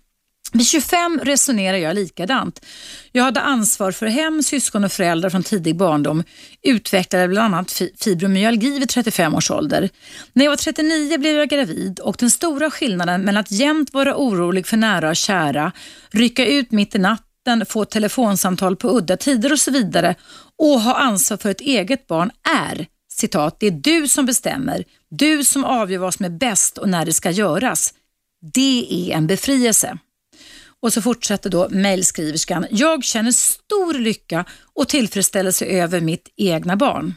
Vid 25 resonerar jag likadant. Jag hade ansvar för hem, syskon och föräldrar från tidig barndom. Utvecklade bland annat fibromyalgi vid 35 års ålder. När jag var 39 blev jag gravid och den stora skillnaden mellan att jämt vara orolig för nära och kära, rycka ut mitt i natten, få telefonsamtal på udda tider och så vidare och ha ansvar för ett eget barn är citat, det är du som bestämmer, du som avgör vad som är bäst och när det ska göras. Det är en befrielse. Och så fortsätter då mejlskriverskan. Jag känner stor lycka och tillfredsställelse över mitt egna barn.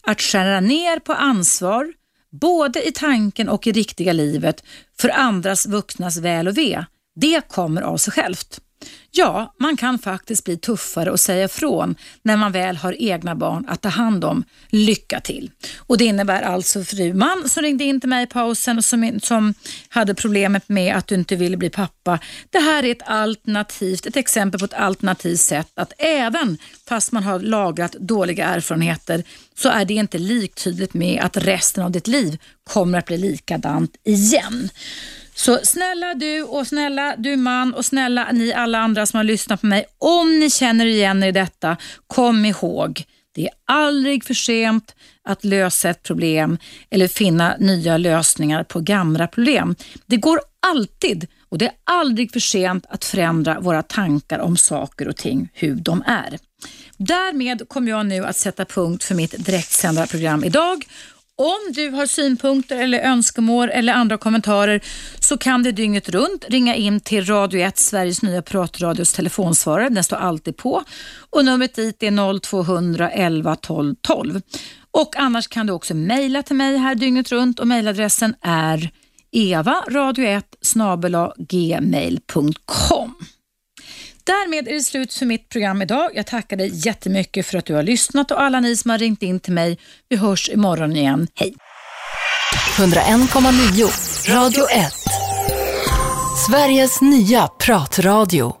Att skära ner på ansvar, både i tanken och i riktiga livet, för andras vuxnas väl och ve, det kommer av sig självt. Ja, man kan faktiskt bli tuffare och säga ifrån när man väl har egna barn att ta hand om. Lycka till! Och Det innebär alltså fru man som ringde in till mig i pausen och som, som hade problemet med att du inte ville bli pappa. Det här är ett alternativt, ett exempel på ett alternativt sätt att även fast man har lagrat dåliga erfarenheter så är det inte liktydigt med att resten av ditt liv kommer att bli likadant igen. Så snälla du och snälla du man och snälla ni alla andra som har lyssnat på mig. Om ni känner igen er i detta, kom ihåg det är aldrig för sent att lösa ett problem eller finna nya lösningar på gamla problem. Det går alltid och det är aldrig för sent att förändra våra tankar om saker och ting, hur de är. Därmed kommer jag nu att sätta punkt för mitt direktsända program idag om du har synpunkter eller önskemål eller andra kommentarer så kan du dygnet runt ringa in till Radio 1, Sveriges nya pratradios telefonsvarare. Den står alltid på och numret dit är 0200 11 12 12. Och annars kan du också mejla till mig här dygnet runt och mejladressen är evaradio1 gmail.com. Därmed är det slut för mitt program idag. Jag tackar dig jättemycket för att du har lyssnat och alla ni som har ringt in till mig. Vi hörs imorgon igen. Hej! 101,9 Radio 1 Sveriges nya pratradio